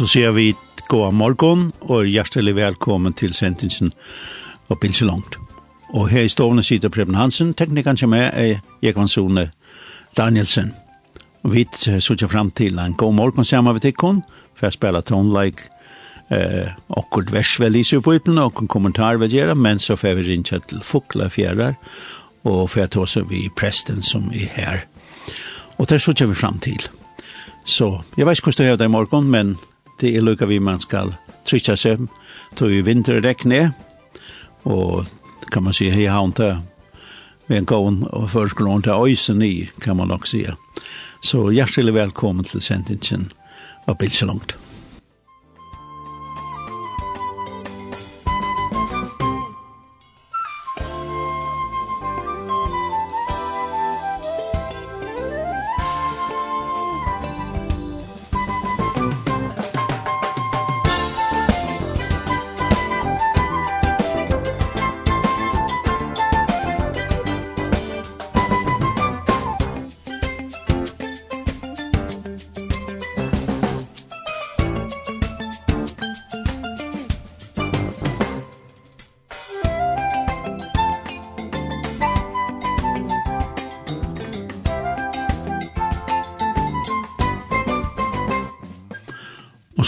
så ser vi god morgon og hjertelig velkommen til sendingen og Bilse Langt. Og her i stående sitter Preben Hansen, teknikeren som er er Jekvann Sone Danielsen. Og vi sitter frem til en god morgon sammen med Tikkon, for jeg spiller tonelike eh, akkurat vers vel i supporten og en kommentar vil gjøre, men så får vi rinja til Fokla Fjærar og får jeg ta oss vi presten som er her. Og det sitter vi frem til. Så jeg vet ikke hvordan det er i morgen, men det er lukka vi man skal trykja seg, tog i vinterrekkne og kan man si hei haun til med en gång og förskolan til øysen i kan man nok si. Så hjertelig velkommen til sendingen av Bilsalongt.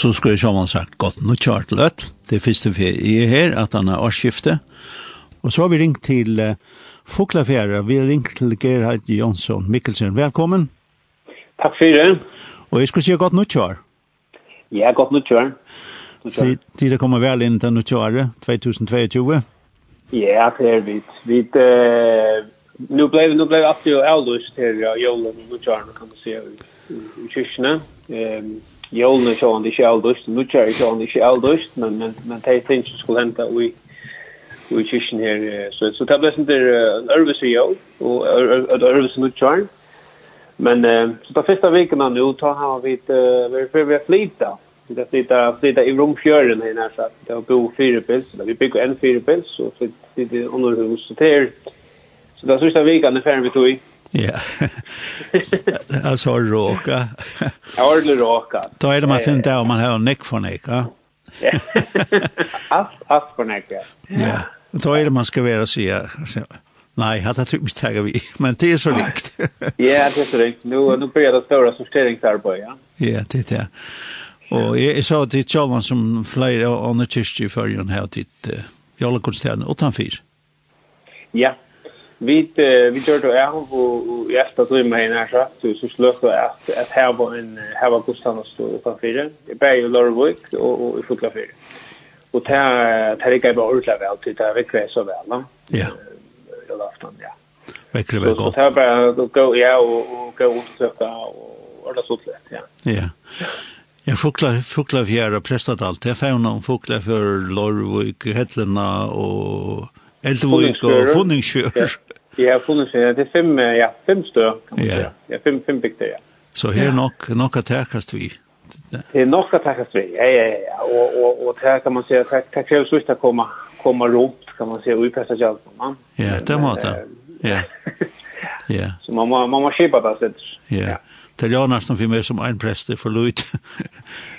så skulle jeg man sagt godt nå kjart løtt. Det er første ferie jeg her, at han er årsskiftet. Og så har vi ringt til uh, Foklafjæra. Vi har ringt til Gerhard Jonsson Mikkelsen. Velkommen. Takk for det. Og jeg skulle si godt nå kjart. Ja, godt nå Så Tid det kommer vel inn til nå kjart, 2022. Ja, det er vi. Vi, uh, nu blev nu blev att ju äldre här i julen nu kan man se i kyrkorna. Ehm Jólne er han det själv dust, nu kör jag han det själv dust, men men men det er ting som skulle hända vi vi kischen här så så det ble sånn der en i jol, og ett överse nu kör. Men uh, så på första veckan nu da har vi vært ett vi för vi har Det flyta flyta i romfjøren her nær sagt, det har bo fyra pils, vi bygger en fire pils og flytta det under hus så er, Så där sista veckan är ferdig vi tog i. Ja. Alltså har råka. Jag har det råka. Då är det man finner där om man har en nick för nick, ja. Ja. Ass ass för nick. Ja. Ja, Då är det man ska vara och säga... Nej, jag har typ tagit vi, men det är så likt. Ja, det är så likt. Nu nu börjar det stora sorteringsarbetet, ja. Ja, det är det. Och jag sa till Charles som flyr och under kyrkje förrän här till Jollakonstern utanför. Ja, vi vi gör det är och jag ska då med henne så så så slöt att att här var en här var Gustav och stod på fyra det bär ju Lorwick och och i fotla fyra och ta det gick bara ordla väl till det veckväl så väl va ja. Det var afton ja. Veckväl väl gott Ta bara gå ja och gå ut så där och ordla så lätt ja. Ja. Ja, fukla, fukla fjæra prestadal, det er fævna om fukla for Lorvik, Hedlena og Eldvik og Funningsfjør. Ja, funnits det. Det er fem, ja, fem stør, kan man ja. säga. Ja, fem, fem bygder, ja. Så här er nok, nok att täckas vi. Det är nok att täckas vi, ja, ja, ja. Och, och, och där kan man säga, det krävs just att komma, komma runt, kan man säga, och utpressa sig allt. Ja, det måste. Ja. Ja. Så man, man, man må skippa det. Ja. ja italienarna för mig som en präst för lojt.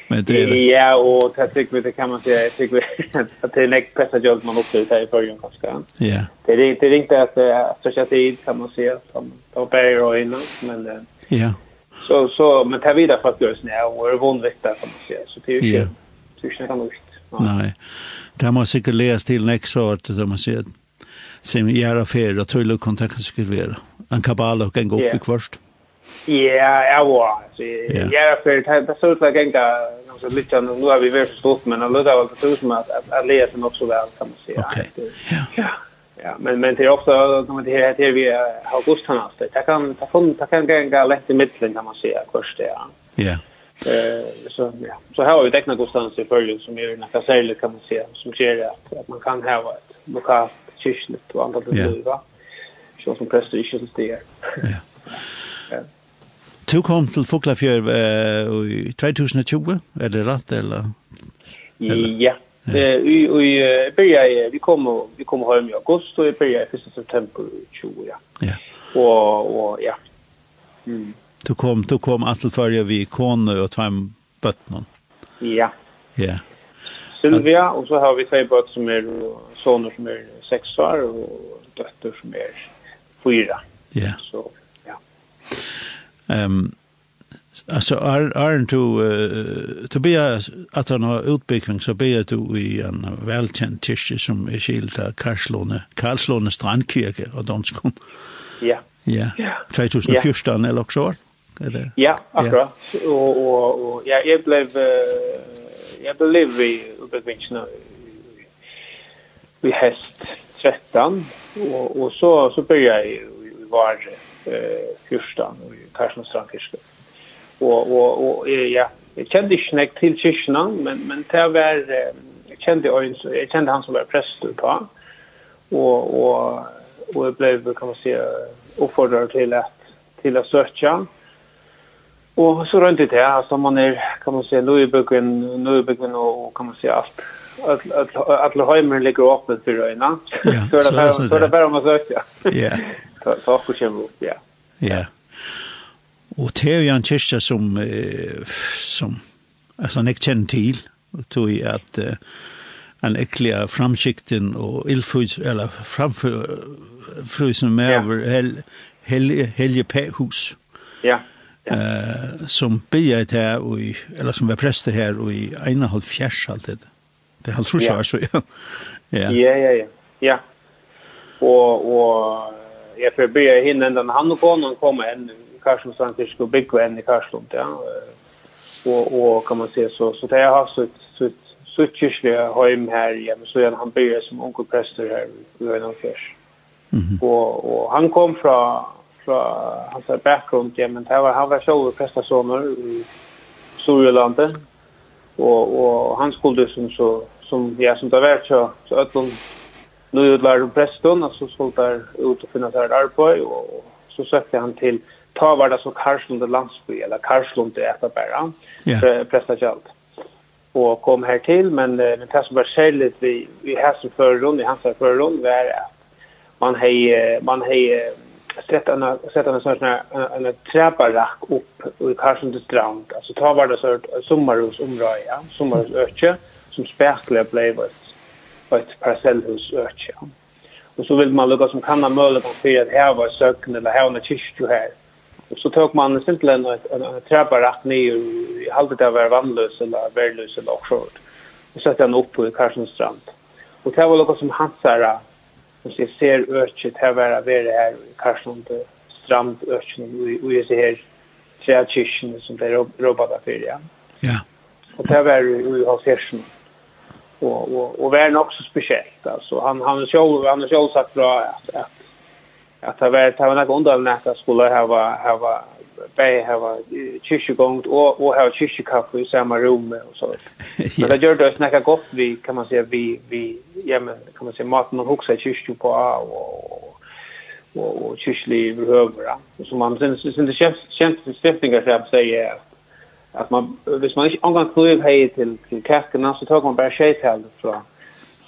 Men det är det. Ja, och det tycker vi det kan man säga. Jag tycker vi att det är näkt prästa jobb man också ute i början kanske. Ja. Det är inte riktigt att associera tid kan man säga som de bär och innan. Men, ja. Så, så, men det är vidare för att göra sådana och är vondvikt där kan man säga. Så det är ju inte, det är inte. Nej. Det har man säkert läst till nästa år, det man säger. Sen gör affärer och tullar kontakter skrivera. En kabal och en god ja. först. Ja. Ja, ja, ja. Så jag är för det så att gänga så lite nu har vi väl förstått men det låter väl så som att att läsa något så väl kan man säga. Okej. Ja. Ja, men men det är också som det här det vi August han alltså. Det kan ta fun ta kan gänga lätt i mitten kan man säga först ja. Ja. Eh så ja. Så här har vi tecknat någonstans i följd som är nästan särskilt kan man säga som ger att man kan ha ett lokalt kyrkligt och andra det va. Så som präster i kyrkligt. Ja. Fuglafjörd. Du kom til Fuglafjörd uh, i 2020, er det rett, eller? eller? Ja, Ja. Vi vi börjar vi kommer vi kommer hem i augusti och vi börjar i september 20 ja. Ja. Och och ja. Mm. Du kom du kom att följa vi kone och två bötterna. Ja. Ja. Sylvia och så har vi tre bött som är soner som är sex år och döttrar som är fyra. Ja. Så Ehm alltså är är inte to be att han har utbyggning så be du i en välkänd tisch som är skilt av Karlslone Karlslone strandkyrka och danskon. Ja. Ja. 2014 eller också. Eller? Ja, akkurat. Och och och ja, jag blev jag blev i uppbyggningen vi häst 13 och och så så började jag i var eh fyrstan och Karlsson strandfiske. Och och och ja, jeg kände ikke näck til kyrkorna men men det var jag kände jag kände han som var prest på. Och och och jeg blev kan man si oppfordret till at till att søke. Och så runt det här man är kan man säga Louisböcken, Louisböcken och kan man si alt. alla heimer ligger öppet för öjna. Så det bare om det søke. Ja. ta ta och känner ja. Ja. Og det er jo en kyrka som eh, som altså, han ikke kjenner til, og tog i at eh, han äckliga framsikten og ildfrys, eller framfrysen med ja. over hel, hel, helje hus. Ja. Ja. Eh, som bygget här och i, eller som var präster her, og i ene halv fjers alt Det Det er halv tror jag så ja. Ja ja ja. Ja. Og, og FRB är hinner den han och konan kommer en Karlsson skulle bygga en i Karlsson ja. Och och kan man se så så det har så ett sitt sitt kyrkliga hem här ja men så är han börjar som onkel präster här i Grönlandsfärs. Mm och och han kom från från hans bakgrund ja men det var han var så prästasoner i Sörlandet och och han skulle som så som ja som det var så så öllum nu var prästen och så såg där ut och finna där arbete och så sökte han till ta var det så Karlslund landsby eller Karlslund det bara yeah. prästakjalt och kom här till men men det som var skälet vi vi har så för förrund i hans förrund var att man hej man hej sett en sett en sån här en trapparack upp i Karlslund strand. Alltså ta var det så sommarhus område ja sommarhus öke som spärkle blev ett parcellhus parcellhusökje. Och så vill man lukka som kan ha möjlighet för att här var sökande eller här var kyrkju här. Och så tog man simpelthen en, en, en träbarack ner i halvt av var vannlös eller värlös eller också. Och satte den upp på Karlsson Och det var lukka som hansara som ser ser ökje här var det här i Karlsson strand och jag ser här träkyrkjen som det är robbade för. Ja. Och det var ju i halvfjärsen. Mm och och och värn också speciellt alltså han han själv han själv sagt bra att att att ha varit ha några underlätta skulle ha ha ha bei hava kyrkjegångt og, og hava kyrkjekaffe i samma rum og så. Men det gjør det snacka gott godt vi, kan man säga vi, vi hjemme, kan man säga maten man huxa kyrkje på og, og, och og kyrkjelig så man som man synes, det kjent, kjent stiftingar så sier at att man hvis man inte angår knöv hej till till kärkorna så tar man bara tjej till från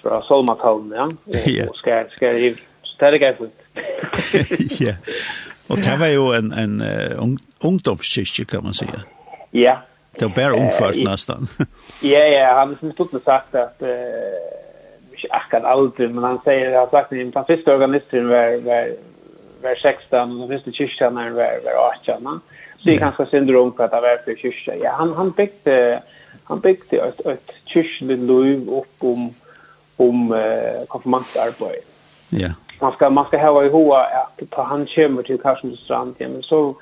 från Solmatholm ja. och ska ska ju ställa grej för ja. Och det var ju en en uh, ungdomskyrka kan man säga ja. Det var bara ungfört nästan ja ja han har stått och sagt att uh, inte akkurat aldrig, men han säger, han har sagt att den första organisten var, var, var 16, den första kyrkstjärnan var, var 18. Så det kanske syndrom at det var for kyrka. Ja, han han bygde, han bygde et, et kyrkjelig liv opp om om uh, konfirmantarbeid. Ja. Man ska man ska ha i hoa att ta han kommer till Karlsson strand ja, men så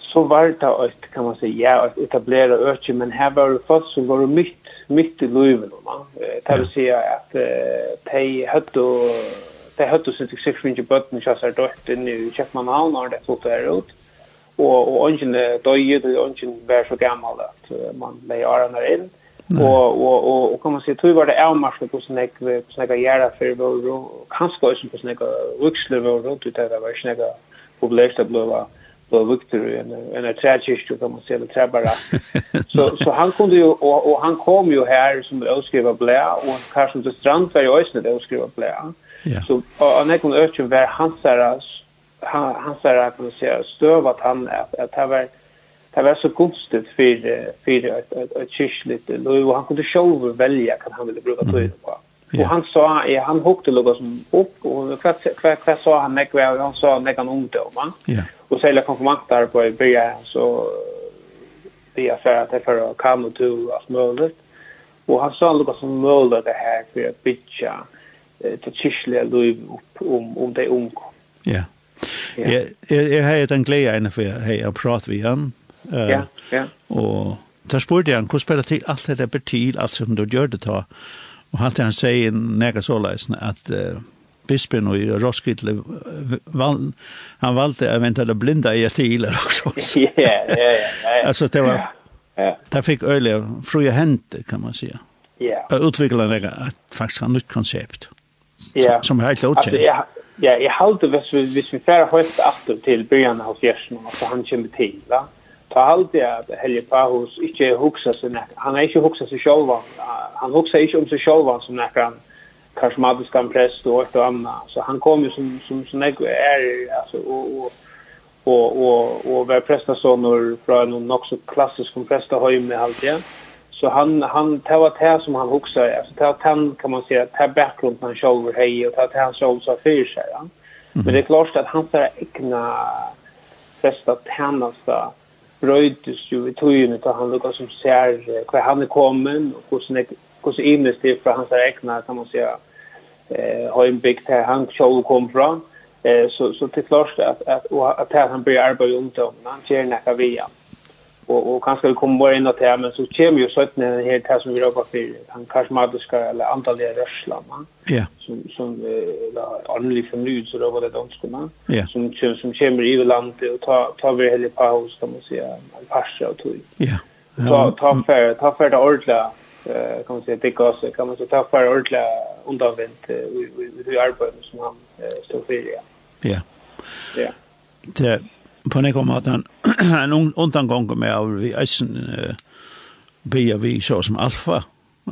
så var det ett kan man säga ja, att etablera öke men här var det fast så var det mitt mitt i livet va. Det vill säga att de hade de hade sitt sex minute button så så då nu check man out när det så där ut og og ungen døye det ungen var så gammal at man lei arna inn. Og og og og kan man se tog var det avmarsle på snek på snek gjera for vår og kanskje også på snek vuxle vår rundt ut der var snek populært at bløva på Victor en en trækist kan man se det træbara så så han kunde ju och, och han kom ju här som öskriva blä och Carson de Strand var ju ösnet öskriva blä så och han kom ösnet var hans där han han säger kan man säga stövat han att att det var det var så konstigt för för att att, att kyrkligt och han kunde själv välja kan han ville bruka tid på. Och han sa han hukte lugg som upp och kvart kvart sa han mig och han sa mig kan ont då va. Ja. Och sälja konfirmantar på i bya så det är för att det för att komma till att möjligt. Och han sa lugg som möjligt det här för att bitcha till kyrkliga liv upp om om det omkom. Ja. Ja. Jeg, jeg har den glede ene, for jeg har pratet ved han. Ja, ja. Og da spurte jeg han, hvordan spiller til alt det der betyr, alt som du gjør det da? Og han til han sier nega såleisen at uh, bispen og Roskilde val, han valgte å vente det blinda i etiler også. Ja, ja, ja. Altså det var, ja. det fikk øyelig frie hente, kan man si. Ja. Og utviklet han faktisk et nytt konsept. Ja. Som, er helt lovkjent. Altså, ja, Ja, jeg halte hvis vi, hvis vi færre høyt aftur til byrjan av fjersen, altså han kommer til, da. Ta halte jeg at Helge Pahus ikke huksa seg nek, han er ikke huksa seg sjolva, han huksa ikke om seg sjolva som nek han karismatiskan prest og et og anna, så han kom jo som, som, som nek er, altså, og, og, og, og, og var prestasonor fra noen nok så klassisk om prestahøyme, halte jeg. Ja Så han han tar vad det som han också är. Så tar han kan man säga tar bakgrunden han själv hej och tar han själv så för sig. Ja. Men det är klart att han tar egna bästa tjänsta bröjdes ju i tojen utan han lukar som ser hur han är kommen och hur hur så det för hans egna kan man säga eh har en big där han själv kom från eh så så det klart att att att han börjar arbeta om det han ger näka via og kanskje vi kommer bare inn att här men så kommer jo så en den här som vi har for för han karismatiska eller antalliga rörslar man. Ja. Som som eller ordentlig fornyd, så då det danske, skulle Ja. Som som kommer i landet og tar, tar vi hela paus kan man säga en parse og tog. Ja. Ta ta för ta för det ordla eh kan man säga det gas kan man säga ta för ordla undanvänt vi i vi arbetar som han uh, står för. Ja. Ja. Ja. Det på nekka måten en undangång med av vi eisen uh, bia vi så som alfa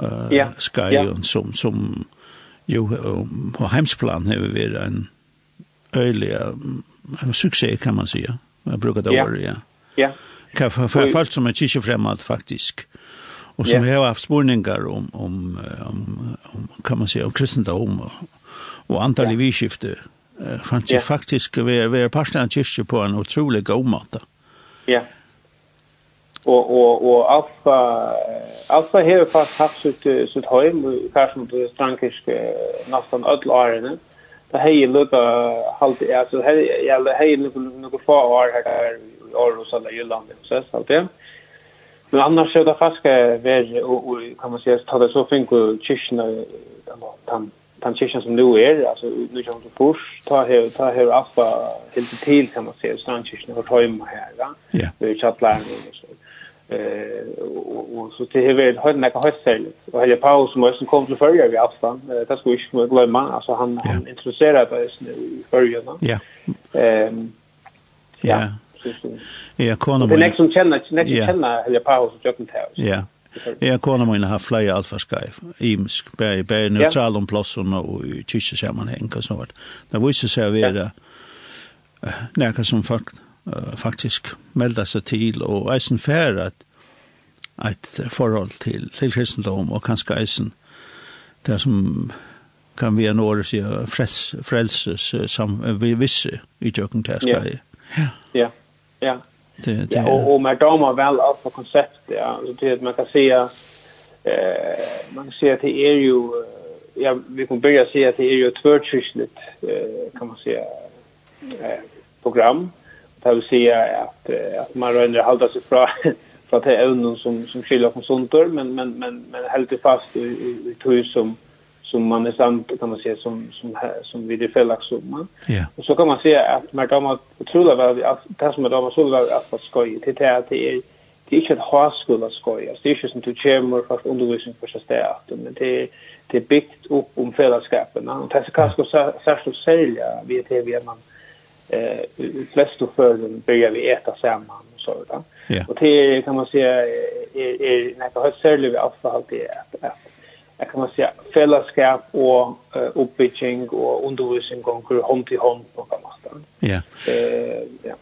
uh, ja. sky ja. som, som jo um, på heimsplan har vi vært en øylig um, suksess kan man säga. Jeg brukar det ja. året, ja. Ja. Kan få folk som er kyrkjefremmad faktisk. Og som ja. har haft spurningar om, om, om, om, kan man säga, om kristendom og, og Ja. i vidskiftet uh, fanns yeah. faktisk vi vi är pastor av kyrkje på en otrolig god måte. Ja. Yeah. Og, og, och Alfa Alfa har fast haft sitt sitt hem kanske på strankiske nästan öll årene. Det har ju lukka halt altså, här jag har ju några få år her i Aarhus eller Jylland så så det. Men annars så det fast ska vara och kan man säga att det så fink kyrkan eller tant den kyrkan som nu är, alltså nu kommer som Fors, ta här, ta här affa helt till kan man säga, strandkyrkan har tagit med här, va? Ja. Det är chattlärning och så. Eh, och, så det här vet höll näka höll särligt. Och Helge Paus som också kom till förra vid aftan, eh, det ska vi inte glömma, alltså han, ja. han introducerade oss nu i förra, va? Ja. Ehm, ja. Ja, konan. Det är nästa som känner, nästa som känner Helge Paus som jag Taus. ta. Ja. Jeg kona mine har flere alfaskaiv, imsk, bare, bare neutral om plassen og i kyrkjesammanheng og sånt. Det viser seg å være nekka som folk faktisk melda seg til og eisen fer at et forhold til, til kristendom og kanskje eisen det som kan vi en åre sier frels, frelses som vi visse i tjøkken til Skai. Ja, ja, ja. Det, det, ja, och, och man har väl allt på konceptet. Ja. Det, att man kan säga eh, man kan säga att det är ju ja, vi kan börja säga att det är ju ett tvärkyrkligt eh, kan man säga eh, program. Det vill säga att, att man rönder hålla sig från för att det är som som skiljer från sånt men men men men helt fast i, i, i, i som som man är samt kan man säga som som som vi det fällax summa. Ja. Och så kan man säga att man kan man otrola väl att det som då var så väl att vad ska ju till det det är det är inte ett högskola ska ju. Det är ju som till chamber för undervisning för så där men det det är byggt upp om fällskapen. Och det ska ska särskilt sälja vi det vi man eh flest och förden börjar vi äta samman och så där. Ja. Och det kan man säga är är när det har säljer vi avfall det att jag kan man säga fällskap och uh, uppbygging och undervisning går hand till hand på kan man säga. Ja. Eh ja.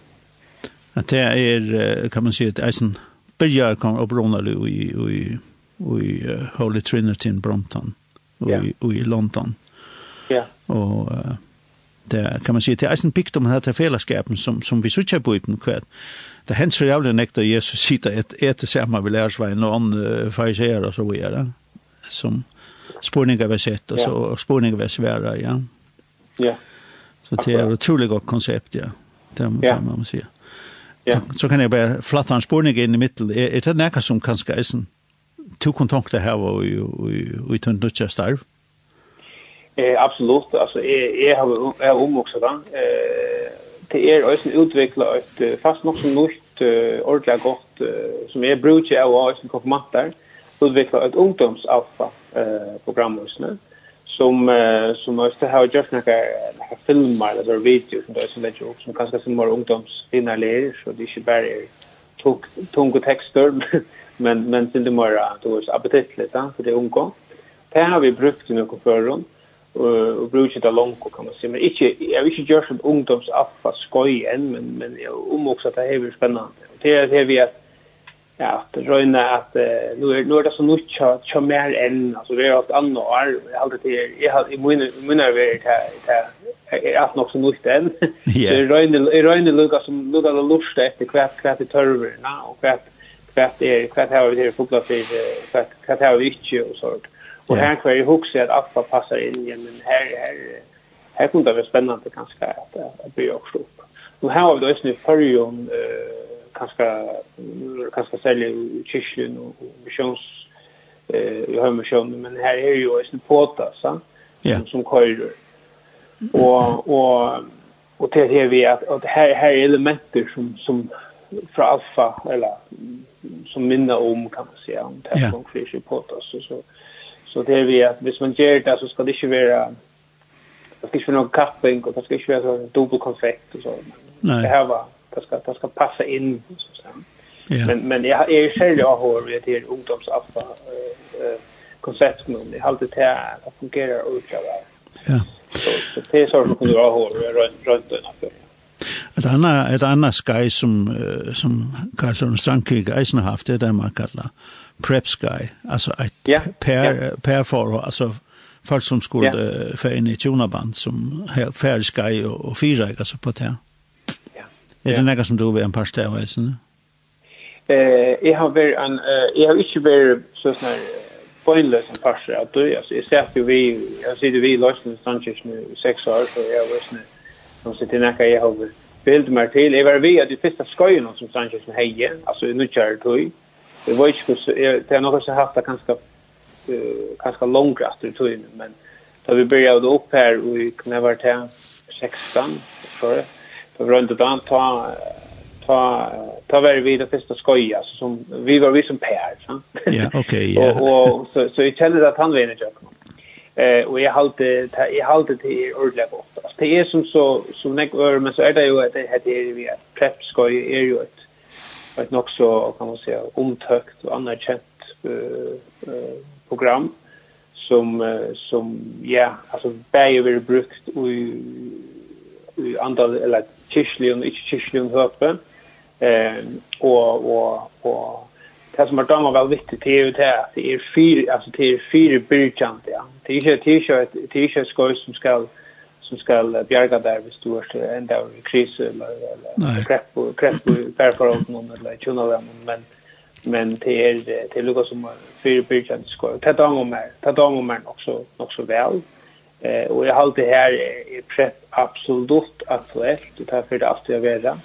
Att det är kan man säga att Eisen börjar kan obrona i i i Holy Trinity in Brompton och yeah. i, i London. Ja. Yeah. Och uh, det kan man säga det är en bikt om det här fällskapen som som vi söker på i den. Det händer så jävla nektar Jesus sitter ett ett samma vi lärs vad en uh, fariséer och så vidare som spurningar vi har sett och, så, och spurningar vi har ja. Ja. Så det är ett otroligt gott koncept, ja. Det kan ja. man säga. Ja. Så kan jag bara flatta en spurning in i mitten. Är, är det näka som kanske eisen sån to kontakter här och i tunnutja starv? Eh, absolut. Alltså, är är har är om också den. Eh, det är också utveckla ett fast något som nytt, ordentligt gott, som är brukar av oss konfirmanter. Eh, utveckla ett ungdomsalfa eh program nu som eh, som måste ha just några några filmer eller videos som det som det också som kanske som mer ungdomsfinnalerer så det är ju bara tok tunga texter men men sen det mer då är appetitligt va för det unga. Det har vi brukt i några förrum och brukt det långt kan man se men inte jag vill inte göra som ungdomsaffa skoj än men men om också att det är spännande. Det är det vi att ja, at røyne at att nu er, nu är det så nu tja tja mer än altså det är allt annat år jag hade det jeg har i mina mina er det er att nok så nu än det røyne, røyne lukar som lukar det lust etter hvert, hvert i törver nå och hvert kvart är kvart har vi det fotboll för hvert, hvert har vi ikke, och sånt och här kvar jeg huset att Alfa passar in igjen, men här här här kunde det vara spännande kanske att at, bli också upp. Och här har vi då just nu Färjön eh kanske kanske sälja i kyrkan och missions eh i hemmissionen men här är ju en påta så yeah. som, som kör och och och det här vi att, att här här är elementer som som från alfa eller som minner om kan man säga om det här som kyrkan påta så så så det är vi att hvis man gör det så ska det inte vara det ska inte vara någon kapping och det ska inte vara dubbelkonfekt och så. Nej. Det här var det ska det ska passa in så att säga. Men men jag är själv jag har vet det ungdomsaffa eh koncept nu. Det har alltid det här att fungera och utgöra. Ja. Så, så det är så som du har ha runt runt den här Et annat ett annat sky som som Karlsson Strandkrig eisen haft det där man kallar prep sky alltså ett ja, per ja. per för alltså folk som skulle ja. för inn i tjonaband som färd sky og, och fyra alltså på det. Ja. Er det noe som du vil en par sted av eisen? Eh, jeg har vært en, jeg har ikke vært sånn her bøynløs en par sted av døy, altså jeg ser jo vi, jeg sitter vi i Løsland nu i seks år, så jeg har vært sånn, nå sitter jeg jeg har vært bild mer til. Jeg var vi at de første skøyene som Strandkirken heie, altså nu nødkjære tøy, jeg var ikke, det er noe som har haft det kanskje, kanskje langt etter tøyene, men da vi begynte opp her, og vi kunne være til 16, tror det, för runt och dan ta ta ta var vi det första skoja som vi var vi som pär så. Ja, okej. Ja. Och och så så jag kände att han vinner jag. Eh och jag hållte jag hållte till ordentligt gott. Alltså det är som så som näck över men så är det ju att det heter vi att prep skoj är ju ett ett nog så kan man säga omtökt och anerkänt eh program som som ja alltså bäjer vi brukt och i andra eller kyrklig og ikke kyrklig og høpe. Eh, og, og, og det som er damer vel viktig til er jo det at det er fire, altså det er fire byrkjant, ja. Det er ikke, det er ikke, det er ikke skoj som skal, som skal bjerga der hvis du er enda i krise eller, eller krepp og krepp og bærforholden eller tjunnalemmen, men men det er det er lukka som fire byrkjant skoj. Det er damer mer, det er damer mer nok så, nok så vel. Eh, og jeg halte her er, er prep absolut aktuellt det här för det alltid vara.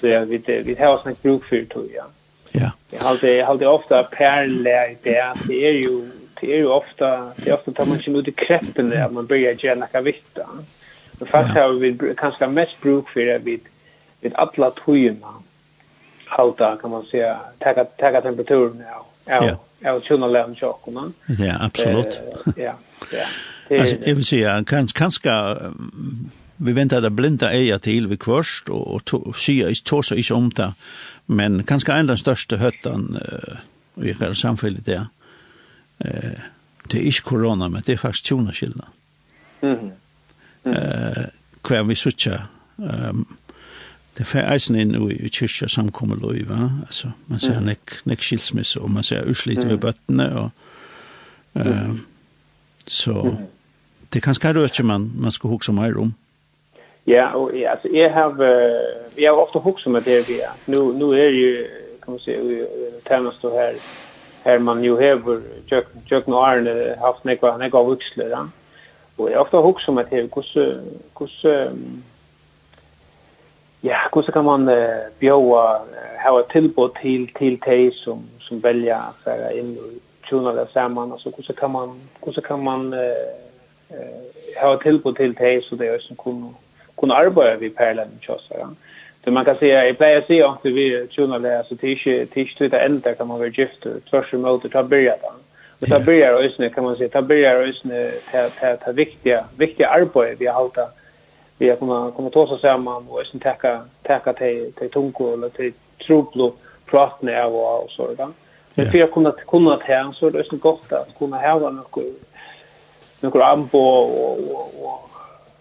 Så jag vet vi har sån bruk for det ja. Ja. Jeg har alltid, jeg har alltid ofte parallella i det det er jo, det er jo ofte, det er ofte tar man sig ut i kreppen det, at man börjar gärna kan vitta. Men fast har vi kanskje mest bruk for det vi, vi alle togene, Halta kan man säga ta ta temperaturen ja. Ja. Ja, och tjuna lärm tjockorna. Ja, absolut. Ja, ja. Det, alltså, jag vill säga, kanske, kanske vi venter det blinda eier til vi kvørst, og, og sier ikke tåser ikke om det, men kanskje en av den største høtten uh, i hele samfunnet det uh, det er ikke korona, men det er faktisk tjonaskildene. Mm -hmm. mm. uh, hver vi sitter, um, det fer eisen inn i kyrkja samkommer lov, va? Altså, man ser mm. nek, nek skilsmisse, og man ser uslit ved bøttene, og uh, så det er kanskje rødt man, man skal hukse mer om. Ja, og ja, altså jeg har uh, jeg har ofte hugset med det vi er. Nu nu er jo, kan man si, termas då her, her man jo hever, Jøkken og no arne haft nekva, nekva vuxler ja. Og jeg har ofte hugset med det hur hur ja, hur kan man uh, bjöa ha ett tillbud till till te som som välja så här in och tjuna det samman alltså hur kan man hur kan man uh, uh, ha ett tillbud till te så det är som kunde kunna arbeta vid Perlen parallellen tjossar. Så man kan säga, jag plejer att säga att vi är tjona lära, så tills du inte äldre kan man vara gift, tvärs emot och ta början. Och ta börja och ösne kan man säga, ta börja och ösne ta viktiga, viktiga arbete vi har hållit vi har kunnat komma ta oss samman och sen täcka täcka till till tunko eller till troplo pratna och och så där. Men för att kunna kunna ta så är det så gott att kunna ha några några ambo och och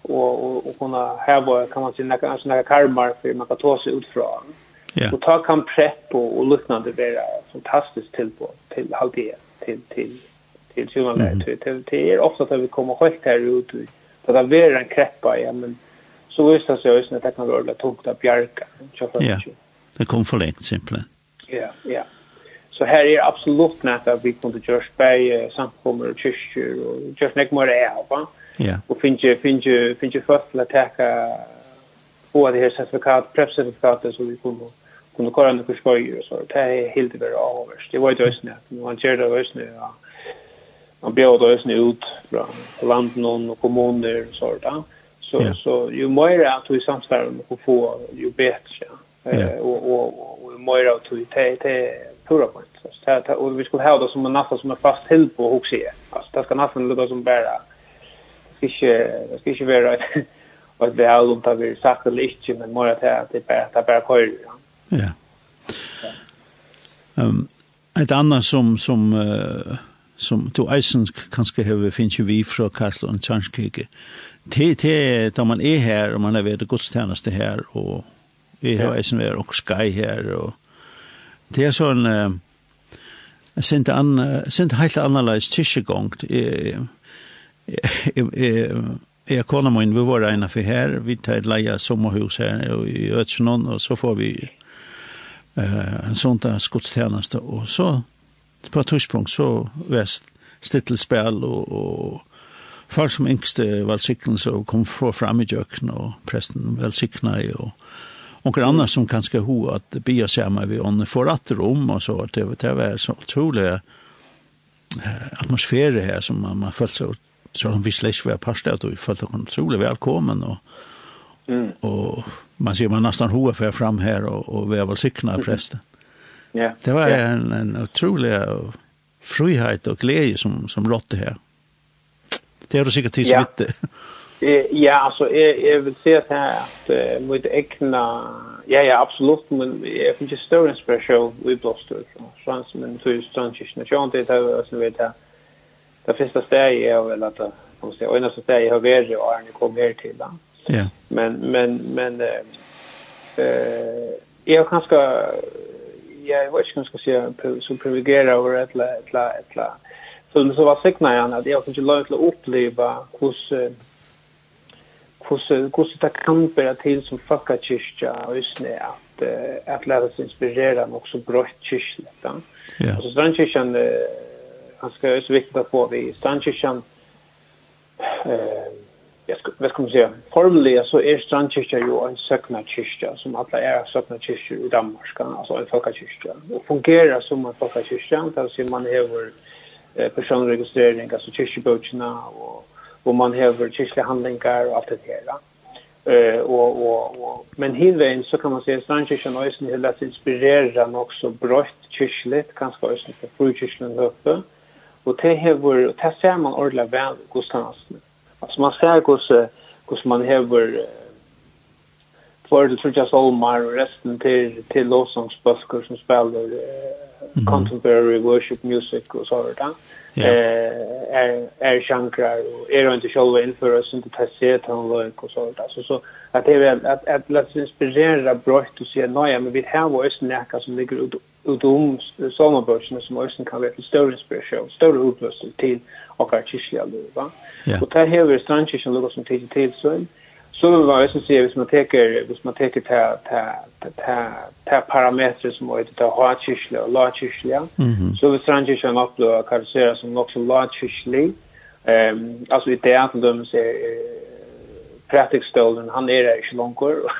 och och, och kunna häva kan man säga kanske några karmar för man kan ta sig ut från. Ja. Och ta kan prep och, och liknande vara fantastiskt till på till halvdel till till till sjunga mm. till till till er ofta att vi kommer helt här ut ut. Så där blir en kreppa ja men så visst att jag visst att det kan vara tungt att bjärka. Ja. Det kom för länge simpelt. Ja, ja. Så här är absolut nätt att vi kunde göra spär samkommer och kyrkor och just näck mer är va. Ja. Och finge finge finge först att ta på det här certifikat, prepcertifikatet så vi kunde kunde köra under kurskojer och så. Det är helt över avvärst. Det var ju just det. Man ser det just nu. Ja. Man bjöd just nu ut från landet och kommuner och sådär. Så så ju mer att vi samstarvar och få ju bättre. Eh och och och mer att vi tar till pura point. Så att och vi skulle ha det som en nästan som en fast hill på hooks här. Alltså det ska nästan låta som bara ska inte det ska inte vara vad det är om det vill sagt eller inte men mer att det är bara bara kör. Ja. Ehm ett annat som som uh, som to eisen kanskje har finnes jo vi fra Karslo og Tjarnskike. Til, til da man er her, og man er ved godstjeneste her, og vi har ja. eisen ved og skai her, og det er sånn, uh, Jeg synes det er helt annerledes tisjegongt, Jeg, jag kona min, vi var ena för här, vi tar et leia sommarhus her i Øtsjønån, och så får vi eh, en sån där skotstjärnaste och så på et tidspunkt så väst stittelspel och, och folk som yngste välsignelse och kom få fram i jöken och prästen välsigna i och Och annars som kanske ho att be oss hemma vi ånden för att rum och så att det var så otroligt atmosfär här som man, man följde så så han visste ikke hva parste at vi følte henne utrolig velkommen og, mm. og man sier man nesten hoa for fram her og, og vi er vel sikna av presten. Mm. Yeah. Det var yeah. en, en utrolig frihet og glede som, som rådde her. Det er du sikkert tids yeah. ja, altså, jeg, jeg vil si at her at uh, mitt egna, ja, ja, absolutt, men jeg finner ikke større inspirasjon i blåstøk, sånn som en tog ståndkirken, og sånn det er det, og sånn det er det, det finns det steg jag väl att om se och nästa steg har vi ju är ni kom här till då. Ja. Men men men eh jag kanske jag vet inte ska säga så privilegierad över att la la la så det så var signa jag att jag kunde låta uppleva hur hur hur det kan bära till som fucka kyrka och snä att att lära sig inspirera och också brott kyrka. Ja. Och så sen kyrkan han ska så vikta på vi Strandkyrkan. Eh jag ska vad ska man säga? Formligen så är Strandkyrkan ju en sökna kyrka som alla är sökna kyrkor i Danmark alltså en folkkyrka och fungerar som en folkkyrka alltså man har eh, personregistrering alltså kyrkoböckerna och och man har kyrkliga handlingar och allt det där eh och och och men hinvägen så kan man säga Strandkyrkan har ju lätt inspirera också brött kyrkligt kanske också för frukyrkan uppe. Og det hever, og det ser man ordentlig vel hos hans. Altså man ser hos, hos man hever tvær til Trudja Solmar og resten til, til låsangsbøsker som spiller uh, contemporary worship music og så videre. Ja. Eh, er, er sjankrar og er han til sjølve innfører sin til tessert han løg og så videre. Så, så at det er at, at, at la oss inspirere brøtt og si at nøye, men vi har også nekka som ligger ut utom sommerbörsen som också kan vara till större inspiration, större upplösning till och artistliga liv. Va? Yeah. Och där har vi strandkyrkan lukar som tid till så så vill man också se hvis man teker hvis man teker ta ta ta ta parametrar som är det ha kyrkliga och la så vill strandkyrkan uppleva karaktärer som också la ehm alltså i det att de ser Pratik Stolen, han är där i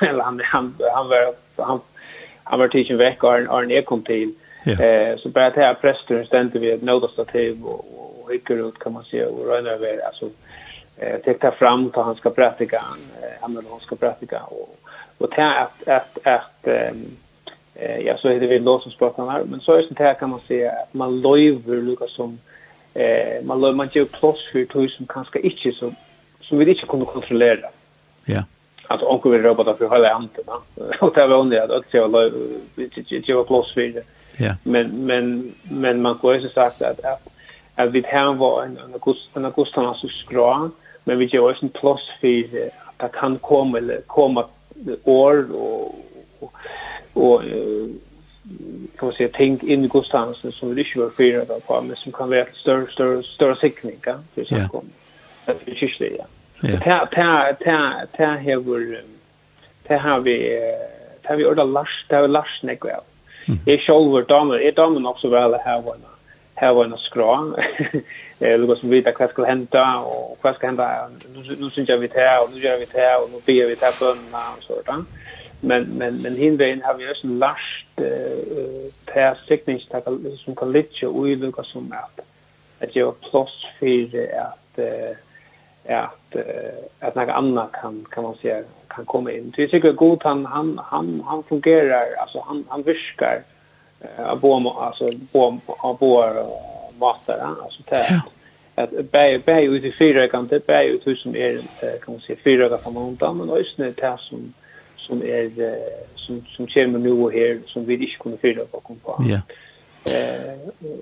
eller han, han, han, han, han han var tidsen vekk og han kom til. Eh, så bara att här präster ständer vi ett nådastativ och, och hycker ut kan man säga och röna över. Alltså, eh, täckta fram till han ska praktika, han eller ska praktika. Och, och det att, att, att eh, ja, så heter vi låtsaspratarna här. Men så är det här kan man säga att man löjver lika som eh, man löjver, man ger plus för tog som kanske inte som, som vi inte kunde kontrollera. Ja alltså onkel vill robotar för hela anten va? Och det var onde att se så det var plus för det. Ja. Men men men man går ju sagt att att att vi här var en en kurs en kurs som så skra men vi gör en plus för att det kan komma eller komma år och och kan man säga tänk in i godstansen som vi inte var fyra på men som kan vara större större större siktning kan det så kommer det är ju det ja. Ja. Ta ta ta ta hevur ta har vi ta har vi orðar lars, ta har lars nekk vel. Eg sjálvur damer, eg damer nok så vel her vana. Her vana skra. Eh lukkar sum vita kvað skal henda og kvað skal henda. Nu syns eg vit ta og nu gjer vit her og nu bier vit her bønna og sånt. Men men men hin vegin har vi også lars eh per sikningstak som kan litja og lukkar sum at at jo plus fyrir at eh att att några andra kan kan man säga kan komma in. Det jag tycker god han han han han fungerar alltså han han viskar eh på alltså av bo master alltså det att bäj bäj ut i fyra kan det bäj ut hur som är kan man säga fyra där från men också det som som är som som kommer nu här som vi inte kunde fyra på kom på. Ja. Eh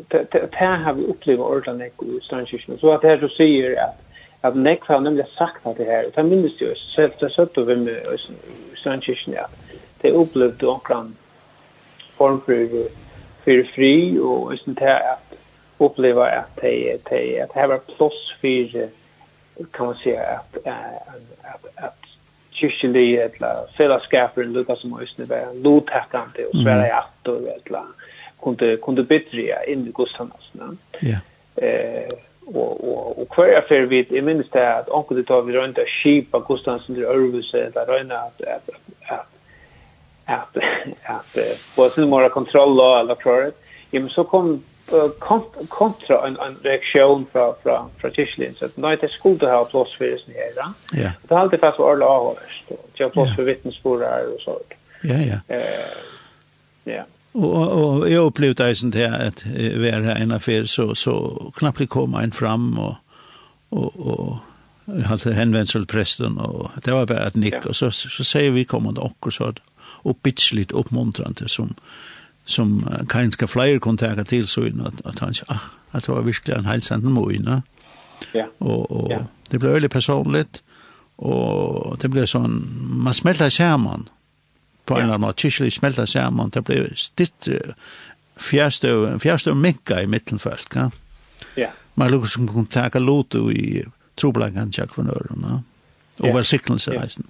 det det här har vi upplevt ordentligt i Strandkyrkan. Så att här du säger att at nekk har nemlig sagt at det her, det minnes jo, selv det søtt over med Strandkirken, ja, det opplevde omkran form for, for fri, og sånn det her at oppleva at det, det, at det her var plåss for, kan man si, at, at, at, at kyrkjelig, eller fellesskaper, lukka som høysene var lotakande, og svære i at, og, eller, kunde, kunde bättre in i gudstannelsen. Ja. Eh, og og og kvar er fer við i minst at onkur det tar við rundt at skipa og kostans under Örvus eller røna at at at at at på sin mora kontroll og alla kvar. Jamen så kom kontra en en reaktion fra fra fra Tyskland så nej det skulle det ha plats för det här. Ja. Det har alltid fast var av oss. Det har plats för vittnesbörd och så. Ja ja. Eh ja. Og, og jag upplevde det sånt här att vi är här en affär så så knappt kom en fram och og, og jeg hadde henvendt til presten, prästen och det var bara et nick ja. och så så säger vi kommande och så och bitchligt oppmuntrande som som kanskje ska flyer kontakta till så in at, att han ah at det var virkelig en hälsande mojna. Ja. Och og ja. det blev veldig personligt och det blev sån man smälter sammen. Mm på en eller annen kyrkelig smelta sammen, det ble stitt fjärstö og minka i mitten folk ja ja. Man lukker som kunne taka lotu i trobladgan tjekk for von örna och var cykelreisen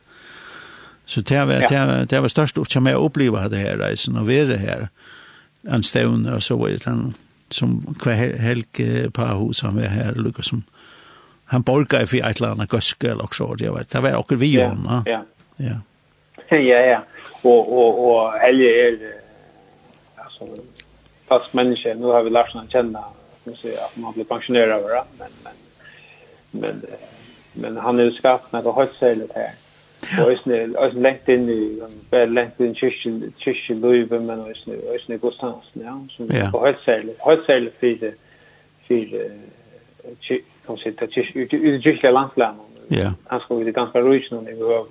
så det var det var, det var störst att jag med uppleva det her reisen og være her, en stevne og så vidare. Han som hver helge på hus han var her, lukker som han borgar för ett land och eller också det var det var och vi ja ja. Ja ja, ja. Og, og, og Helge är altså, fast menneske. Nå har vi lärt att känna man säger att man blir pensionerad over det. Men, men, men, men han er jo skapt när det har särskilt här. Och just nu, alltså längt in i, bara längt in i kyrkjen, kyrkjen Löjve, men just nu, just nu Gustavs, ja. Som ja. har helt särskilt, helt särskilt för, för, kan man säga, ut i kyrkje landslagen. Ja. Han ska vara ganska rysig när vi behöver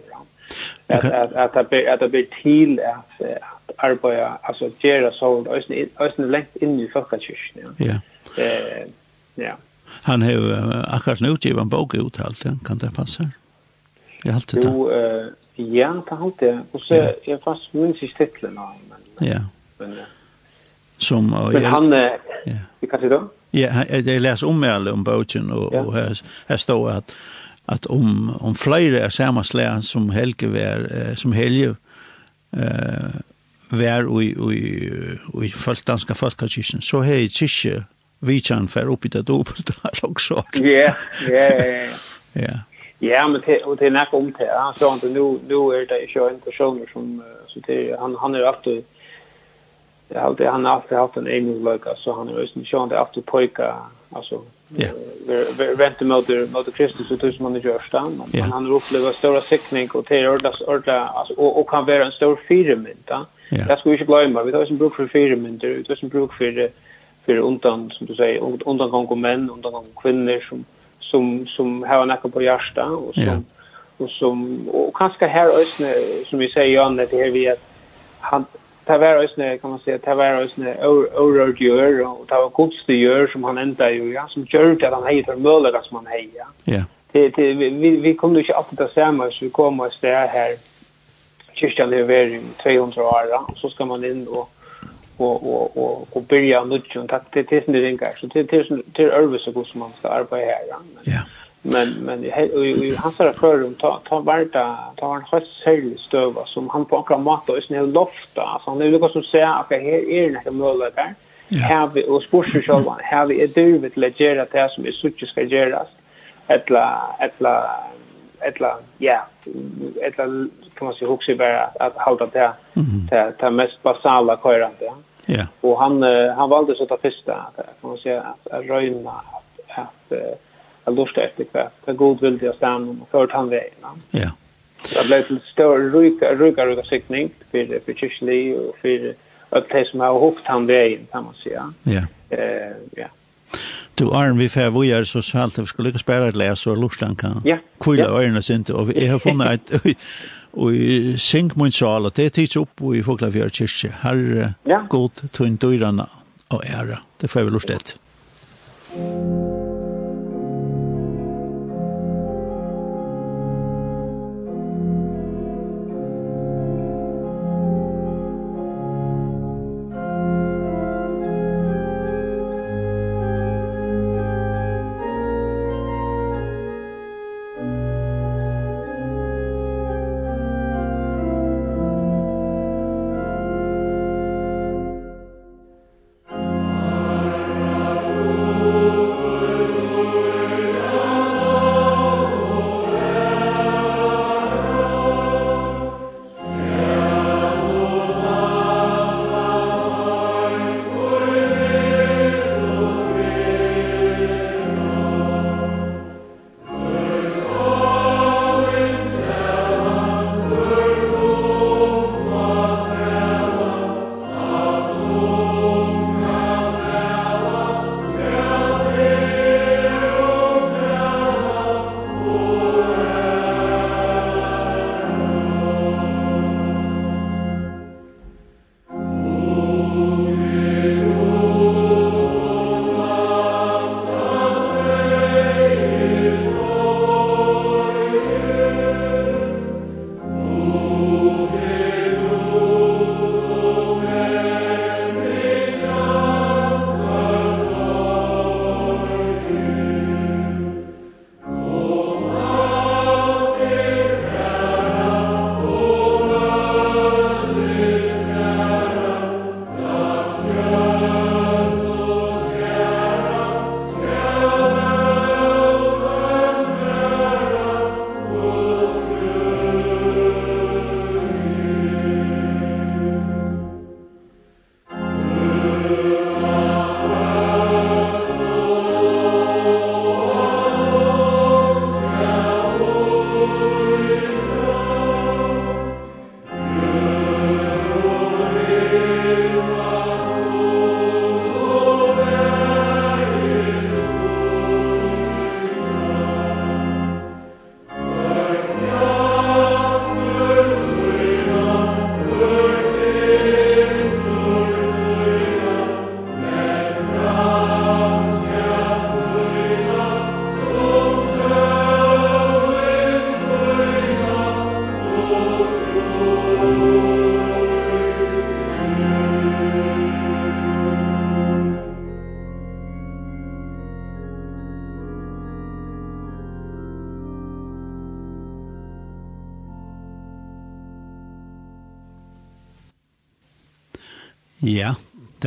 Att att att at det blir till att at arbeta altså gera så ösn ösn lengt in i folkkyrkan. Ja. Eh ja. Han har akkurat nu utgivit en bok uttalt, kan det passa? Jag har alltid det. Jo, ja, det har det Och så är jag fast minns i titeln av men. Ja. Men, som men han ja. Vi kan se då. Ja, det läser om mig om boken och, och här står att at om, om flere er samme slag som Helge var, eh, som Helge eh, var i, i, i, folk danska folkekirken, så har jeg kyrkje vidtjen for oppi det dobbelt også. Ja, ja, ja. Ja. Ja, men det, og det er nok om det. Han sa at nu, nu er det ikke en person som, så det, han, han er alltid, han har alltid haft en egen løyga, så han er også en person, det er alltid pojka, alltså ja vänta mot mot Kristus så tusen man i görsta men yeah. han har upplevt stora sikning och det ordas orda alltså och, och kan vara en stor firmynt va yeah. det ska vi inte glömma vi tar som bruk för firmynt vi tar som bruk för för undan som du säger undan gång män undan gång kvinnor som som som har nacka på hjärta och som yeah. och som och kanske här ösne som vi säger Jan det här vi att han det var ösne kan man säga det var ösne orörd gör och det var godste gör som han ända ju ja som gjorde att han heter för som han hade ja. Ja. Det det vi vi kom ju inte att samma så vi kom oss där här kyrkan är väl 200 år ja. så ska man in och och och och och börja nudja och tack det tills det ringar så till till till Örvis så går som man ska arbeta här ja. Ja. Men men i i hans här förum ta ta varta ta en höst höstsel stöva som han på akra mat och snäll lofta alltså han är något som säger att här är det några möjligheter. Här vi och sportsar själva här vi är duvet legera det som är sucht ska göras. Ettla ettla ettla ja ettla kan man se också bara att hålla det det det mest basala körande. Ja. Och han han valde så att första kan man säga att röna att jag lustar efter vad, Det god vill det jag stanna och för han vägen. Ja. Det blev till större ryka, ryka, ryka siktning för, för kyrklig och för att det som har hoppt han vägen kan man säga. Ja. Eh, ja. Du Arn, vi får vi är så salt att vi skulle lyckas spela ett läs och lustan kan. Ja. Kvilla ja. öronen sent och vi har funnit att och i sänk mun sal och det tids upp i Foklafjärd kyrkje. Herre, ja. god tunn dyrarna och ära. Det får vi lust ett. Mm.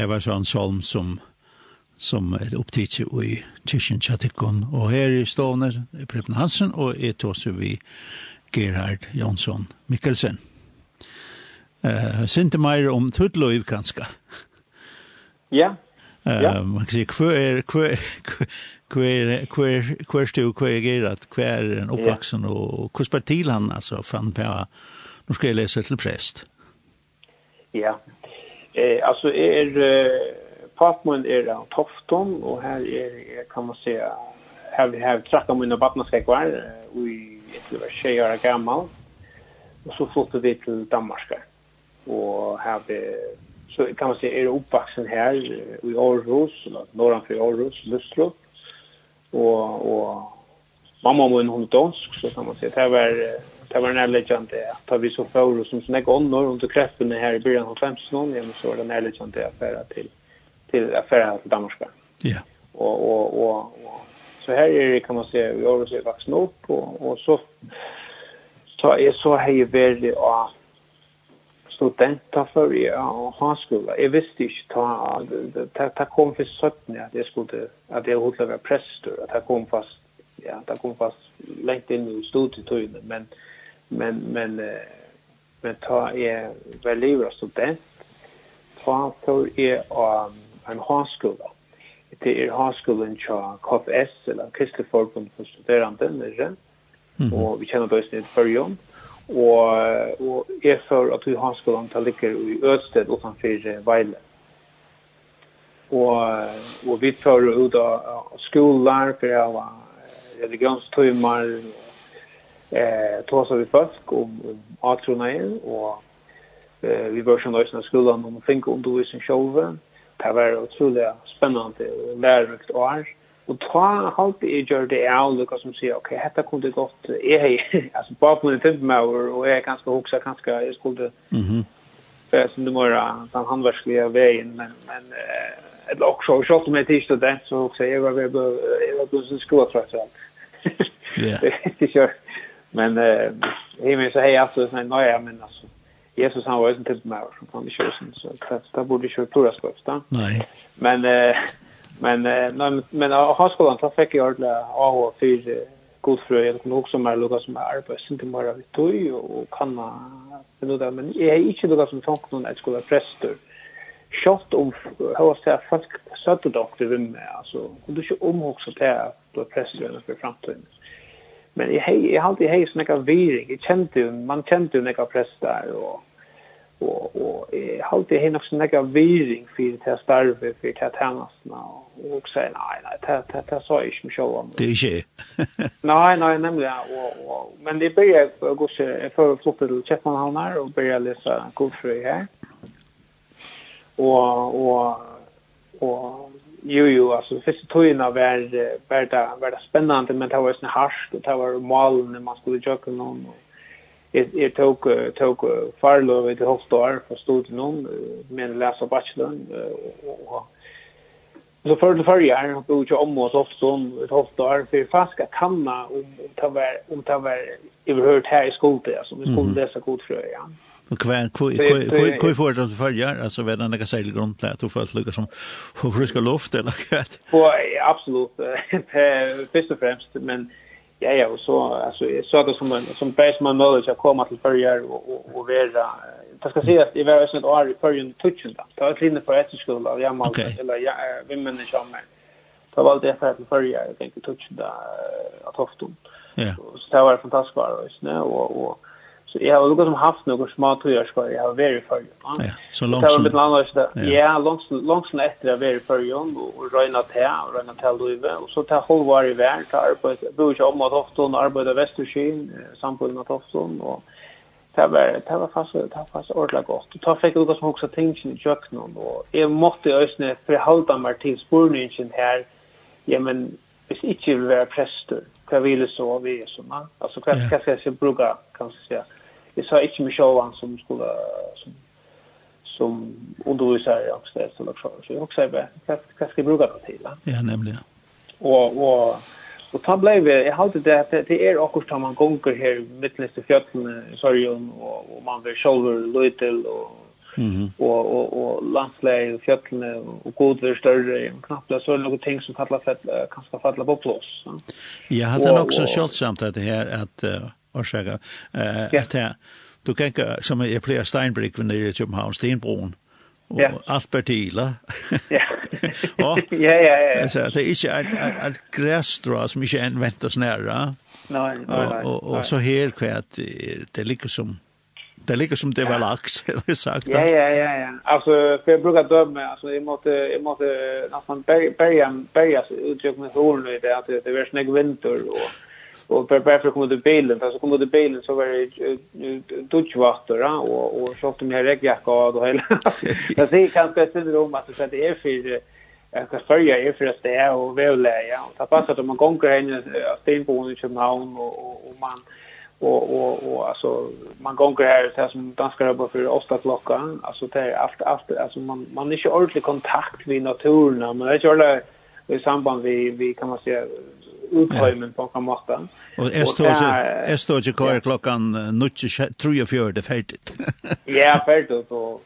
det var sånn salm som som er opptidt i Tishin Tjatikon. Og her i stående er Preben Hansen, og jeg tog så vi Gerhard Jonsson Mikkelsen. Uh, Sinte meir om Tudløyv, kanska. Ja, ja. Uh, man kan si, hva er, hva er, hva er, hva er, hva er hva er Gerhard, hva er en oppvaksen, ja. og hva spartil han, altså, fann på, nå skal jeg lese til prest. Ja, Eh, alltså är eh, Patmon är av Tofton och här är kan man säga här vi har trakkat mina barn ska kvar i ett var tjej år gammal och så flyttade vi till Danmark och här vi så kan man säga är uppvuxen här i Aarhus norranför Aarhus Lustrup och och mamma var en hon dansk så kan man säga det var det var nærliggende at vi så forhold som sånne ånder under kreftene her i byrjan av 15 ja, så var det nærliggende affæra til, till affæra till Danmark. Ja. Och och och och så här är det, kan man se, vi har også vaksen upp och och så, så är så hei och av studenta för jag har skola. Jag visste inte ta ta ta kom för sötne att det skulle att det hotla var präster att ta kom fast ja, ta kom fast längt in i studietiden men men men men ta är väl livet student. Ta för är en högskola det är högskolan tja KFS eller Kristelig Forbund för studerande nere mm. och vi känner oss nytt för jom och och är för att vi högskolan tar ligger i Ödsted utanför Vejle. Och och vi tar ut av skolor för alla religionstimmar eh tåsar vi folk om, om atronai og eh, vi var sånn også skolan om fink undervisning sjølve. Det var utrolig spennende og lærerikt år. Og ta halte jeg gjør det av lukka som sier, ok, dette kunne det godt, jeg hei, altså bare på min timpmauer, og jeg er ganske hoksa, ganske, jeg skulle mm -hmm. för som det mora den handverkliga veien, men men eh eller selv om jeg till student så hoksa, jeg var ved, jeg var på skolan tror jag. Ja. Det är ju Men eh i mig så hej alltså sen nej jag men alltså Jesus han var ju inte typ mer som han kör sen så det borde ju på skrift då. Nej. Men eh men men men har skolan så fick jag ordla A och för god frö jag kan också mer lugga som är på sin till mer av toy och kan men då men jag är inte lugga som tank någon att skola präster. Schott om hur ska jag fast sätta doktor vem med alltså kunde ju om också till att präster för framtiden men jag hej jag hade hej snacka viring jag kände ju man kände ju några präster och och och jag hade hej något snacka viring för det starve för det tjänsterna och och säga nej nej det det det så är ju show det är ju nej nej nämligen och, och men det börjar går så för flottet till han här och börjar läsa Godfrey här och och och Jo, jo, alltså första tøyna var, var, det, var det spännande, men det var sån harsk, och det var malen när man skulle tjöka någon. Och jag, jag tog, tog farlöv i det halvt år för stod någon, men läsa bachelor. Och, så för det förra här, jag bodde om oss ofta som ett halvt år, för jag fast kanna om, om det var, om det var överhört här i skolan, alltså, vi skulle läsa godfröjan. Mm Kvar kvar kvar får det följa alltså vad den där säger grund där att få lucka som får friska luft eller något. Ja, absolut. Först och främst men ja ja och så alltså så det som som bäst man möjligt att komma till följa och och vara det ska sägas i varje snitt år i följen touchen där. Ta ett linje på ett av jag mal eller jag vem men det som Ta valde jag för att följa jag tänker touchen där att hofta. Ja. Så det var fantastiskt bra och och Så jag har också haft några små turer ska jag har varit för. Ja, så långt som. Ja, långt långt som efter jag varit för Jon och Reina Tär och Reina Tär Luve och så tar håll var i värld tar arbete. Bor jag om att ofta och arbeta Västersjön samtidigt med Tofton och det var det var fast det var fast ordla gott. Du tar fick som också tänka i köknen och jag måste ösna för halta Martin Spurningen här. Ja men hvis ikke vil være prester, hva vil det så vi er som man? Altså hva skal jeg bruke, kan jeg si, jag sa inte mig själv som skulle som som undervisar i Amsterdam eller så så jag också vad vad ska jag bruka det till ja nämligen och och och ta blev jag hade det att det är också som man gånger här mittleste fjällen sorry och och man vill själv lite och Mm. och och och landsläge och fjällen och för större och knappt det så några ting som kallas för kanske falla på plats. Ja, hade han också självsamt att det här att årsaker, uh, at her, du kan ikke, som jeg pleier Steinbrück ved nede i København, Stenbroen, og ja. alt partiler. ja. og, ja, ja, ja. Altså, det er ikke et, et, et græsstrå som ikke anvendt oss nære. Nei, nei, nei. Og, og, og så her kvært, det ligger som, det ligger som det var laks, eller ja. sagt. Ja, ja, ja, ja. Alltså, för jag brukar döma, alltså, jag måste, jag måste nästan börja, börja, sig uttryck med solen i det, att det är snägg vinter och och per per kom det bilen för så kom det bilen så var det dutch vatten ja och och så kom jag regjacka och då hela. Jag ser kanske sitter om att det är för Jag kan följa er för att det är och vävläge. Och det passar att man gånger henne av i Köpenhamn och, och man och och och alltså man gånger här så som danskar jobbar för åtta klockan alltså det är allt allt alltså man man är inte ordentlig kontakt med naturen. Men det gör det i samband vi vi kan man säga uthøymen på en måte. Og jeg står ikke hver klokken 3.40 ferdig. Ja, ferdig, og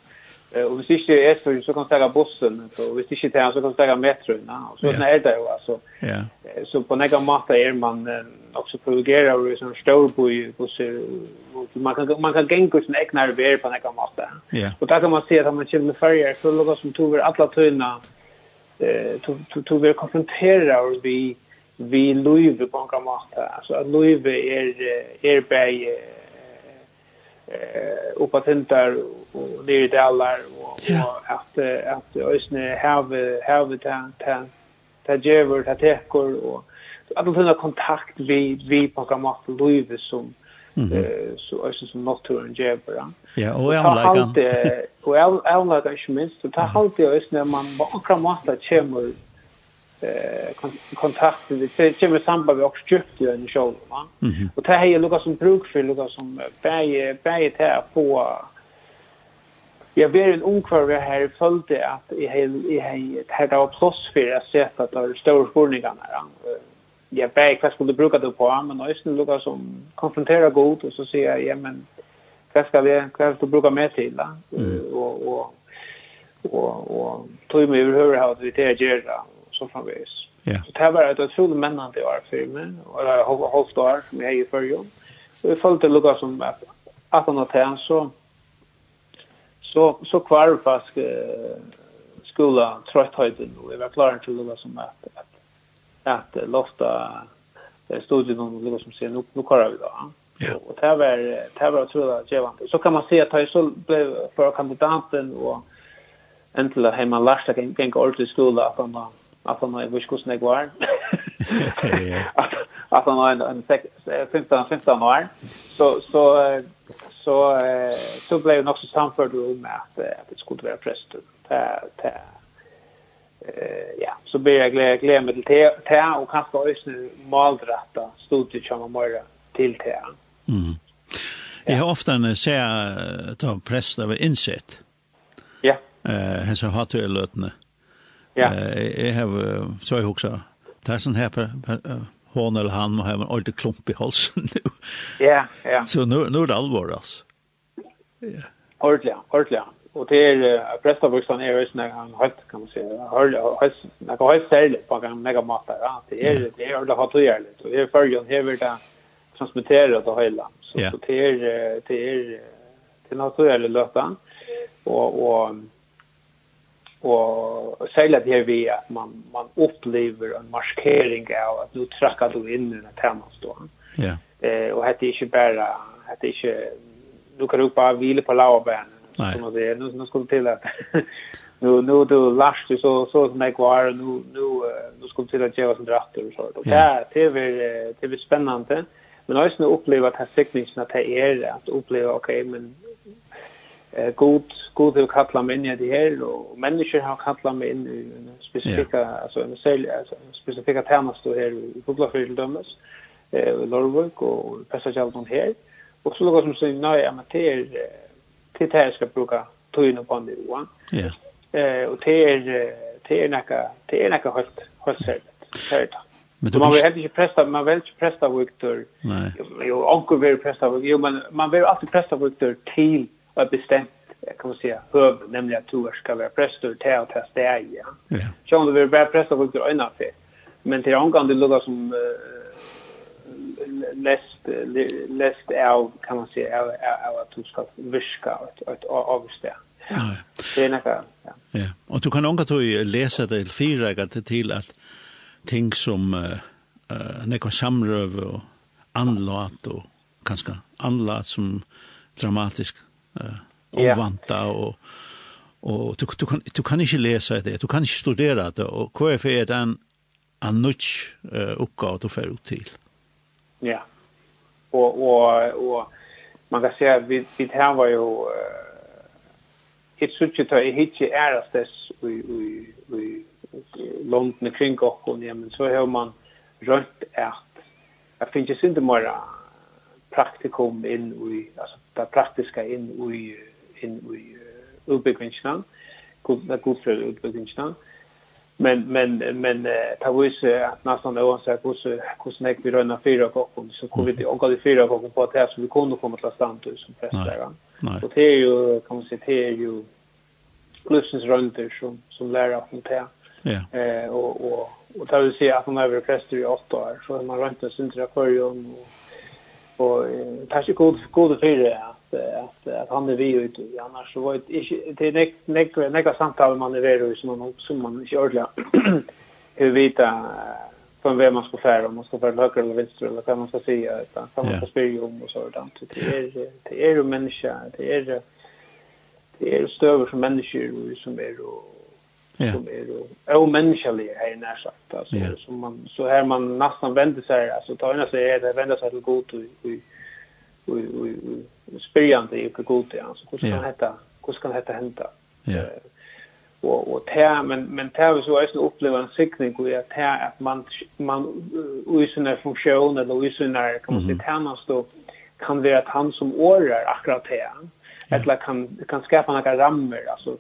Og hvis ikke er for så kan jeg ta bussen, og hvis ikke tar så kan jeg ta metroen. Og så er det jo, altså. Ja. Så på nekka måte er man også privilegerer over på storby, man kan, man kan gänga sin egna arbeid på nekka måte. Ja. Och där kan man se att man känner färger, så lukker som tog över alla tunna eh tog tog vi konfrontera och vi vi løyve på en måte. Altså, løyve er, er bare eh uppa tentar och ner i dalar och att att ösne have have ta ta ta jever ta tekor och att de har kontakt vi vi på gamla löve som eh så ösne som naturen jever. Ja, och jag lägger. Och jag jag lägger ju minst så ta halt det ösne man på gamla mata kemur eh kontakt med det kommer samband vi också köpt ju en show va? Och det här är Lucas som bruk för Lucas som bäge bäge här på jag ber en ung kvar här följde att i hel i hej här där plats för att se att det är stora spårningar där jag bäge vad skulle bruka det på men nu nästan Lucas som konfronterar god och så säger jag ja men vad ska vi vad ska du bruka med till och och och och tog mig över hur har vi det att göra så framvis. Ja. Så det var ett otroligt männande år för mig. Och det har hållit år som jag är i förrjun. Och jag följde lukka som att, att han har tänkt så så så kvar fast uh, skola tröttheten och jag var klar till lukka som att att, att lofta studien och lukka som säger nu, nu klarar vi då. Ja. Och det var det var otroligt givande. Så kan man se att jag så blev för kandidaten och äntligen hemma lärsta gäng ordentligt skola att han att han har en viskos negvar. Att han har en, en 15 15 år. Så så så så blev det också samförd om att att det skulle vara präst. Ta ta. eh ja, så blir jag glad glad med det det och kanske ösn maldratta studiet som man till det. Mm. Jag har ofta sett att präster var insett. Ja. Eh, så hesa hatölötne. Mm Ja. Eh, jag har, så jag också. det sån här her, hon eller han må ha en ordentlig klump i halsen nu. Ja, ja. Så nu, nu er det alvor, altså. Ja. Ordentlig, ordentlig. Og til uh, prestavuksene er jo en høyt, kan man si. Noe høyt særlig på en mega mat Ja. Det er det er ordentlig hatt og gjerne. Så det er følgen hever det transmitterer det høyla. Så, ja. så det er det er det er hatt og gjerne løtta. Og, og och det här vi at man man upplever en markering av at du trakker du in i den här Ja. Eh och ikke bare, bara er ikke, du kan ropa vila på lavaben som att det nu nu skal du til at, nu nu du last så så som jeg var nu nu nu skulle till att jag som dratter och så då. Ja, det är det är spännande. Men jag har upplevt att här tekniskt at det är att uppleva okej men eh god god det kallar mig in i det här och människor har kallat mig in i en specifika yeah. alltså en sälj alltså en specifika tema står här i Google för dömes eh Norrvik och passagerarna här och så något som säger nej amateur till det här ska bruka tog på det va ja eh och det är det är näka det är näka helt helt särskilt Men man vill inte pressa, man vill inte pressa Victor. Nej. Jo, onkel vill pressa Victor. Jo, men man vill alltid pressa Victor till ett bestämt kan man säga höv nämligen att du ska vara präster till att testa dig. Ja. Så om du vill vara präster får du öna för. Men till andra det lukar som läst läst av kan man säga av av att du ska viska att avstä. Ja. Det är något. Ja. Ja. Och du kan också då läsa det till fyra till att ting som eh nekon samrøv og anlat og kanskje anlat som dramatisk eh ovanta och och du du kan du kan inte läsa det, du kan inte studera det och KF är den en nutch uppgåva du får ut till. Ja. Och och och man kan säga vi vi här var ju ett sucht att hitje ärastes vi vi vi långt med kring och och men så har man rött att jag finns ju inte mer praktikum in i alltså det praktiska inn i, inn i god för utbyggvinsjene. Men, men, men det viser at nesten uansett hvordan, hur hur snäck vi fire fyra kokken, så kom vi till omgå fire av kokken på att det er som vi kunne komme til stand som prester. Og det är ju kan man si, det er jo livsens rønter som, som lærer om det. Ja. Eh, och och och ta vil si at man har präster i åtta år, så har man rønt en syndra før och och kanske god god för att att att han är vi ut annars så var det inte det är nek nek nek samtal man är vidare som man som man inte ordla hur vita från vem man ska färra om man ska färra höger eller vänster eller vad man ska säga utan kan man ska spyrja om och sådant det är det är ju människa det är det är stöver som människor som är och Ja. som är omänskliga här när sagt alltså yeah. som man så här man nästan vänder sig alltså tar ena sig är det vänder sig till god och och och spyrjande i på god det är alltså hur ska yeah. detta hur ska detta hända ja yeah. och och tär men men tär så är det uppleva en siktning och att tär att man man i sina funktioner eller i sina kan man säga tär man står kan vara att han som årar akkurat det eller kan kan skapa några rammer alltså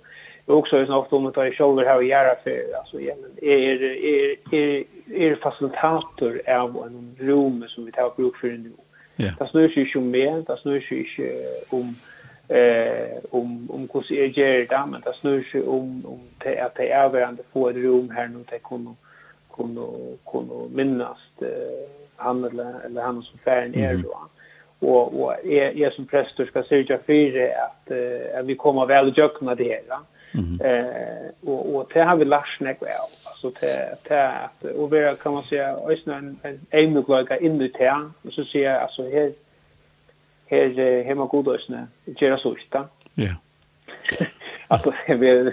och också är snart om att ta i shoulder här och göra för alltså igen är är är är facilitator av en rum som vi tar bruk för nu. Ja. Det snurrar ikke om mer, det snur snurrar ikke om eh om om hur ser det där men det snur sig om om det att det är värande få ett rum här nu det kommer kunde kunde minnas eh, han eller eller han som färn är då. Och och är är som präster ska sörja för att att vi kommer väl jökna det här. Ja. Eh och och det har vi lärt snack väl. Alltså det det att och vi kan man säga ösna en en ämneglöka in i det och så ser jag alltså här här hemma god ösna. Gera så ista. Ja. Alltså vi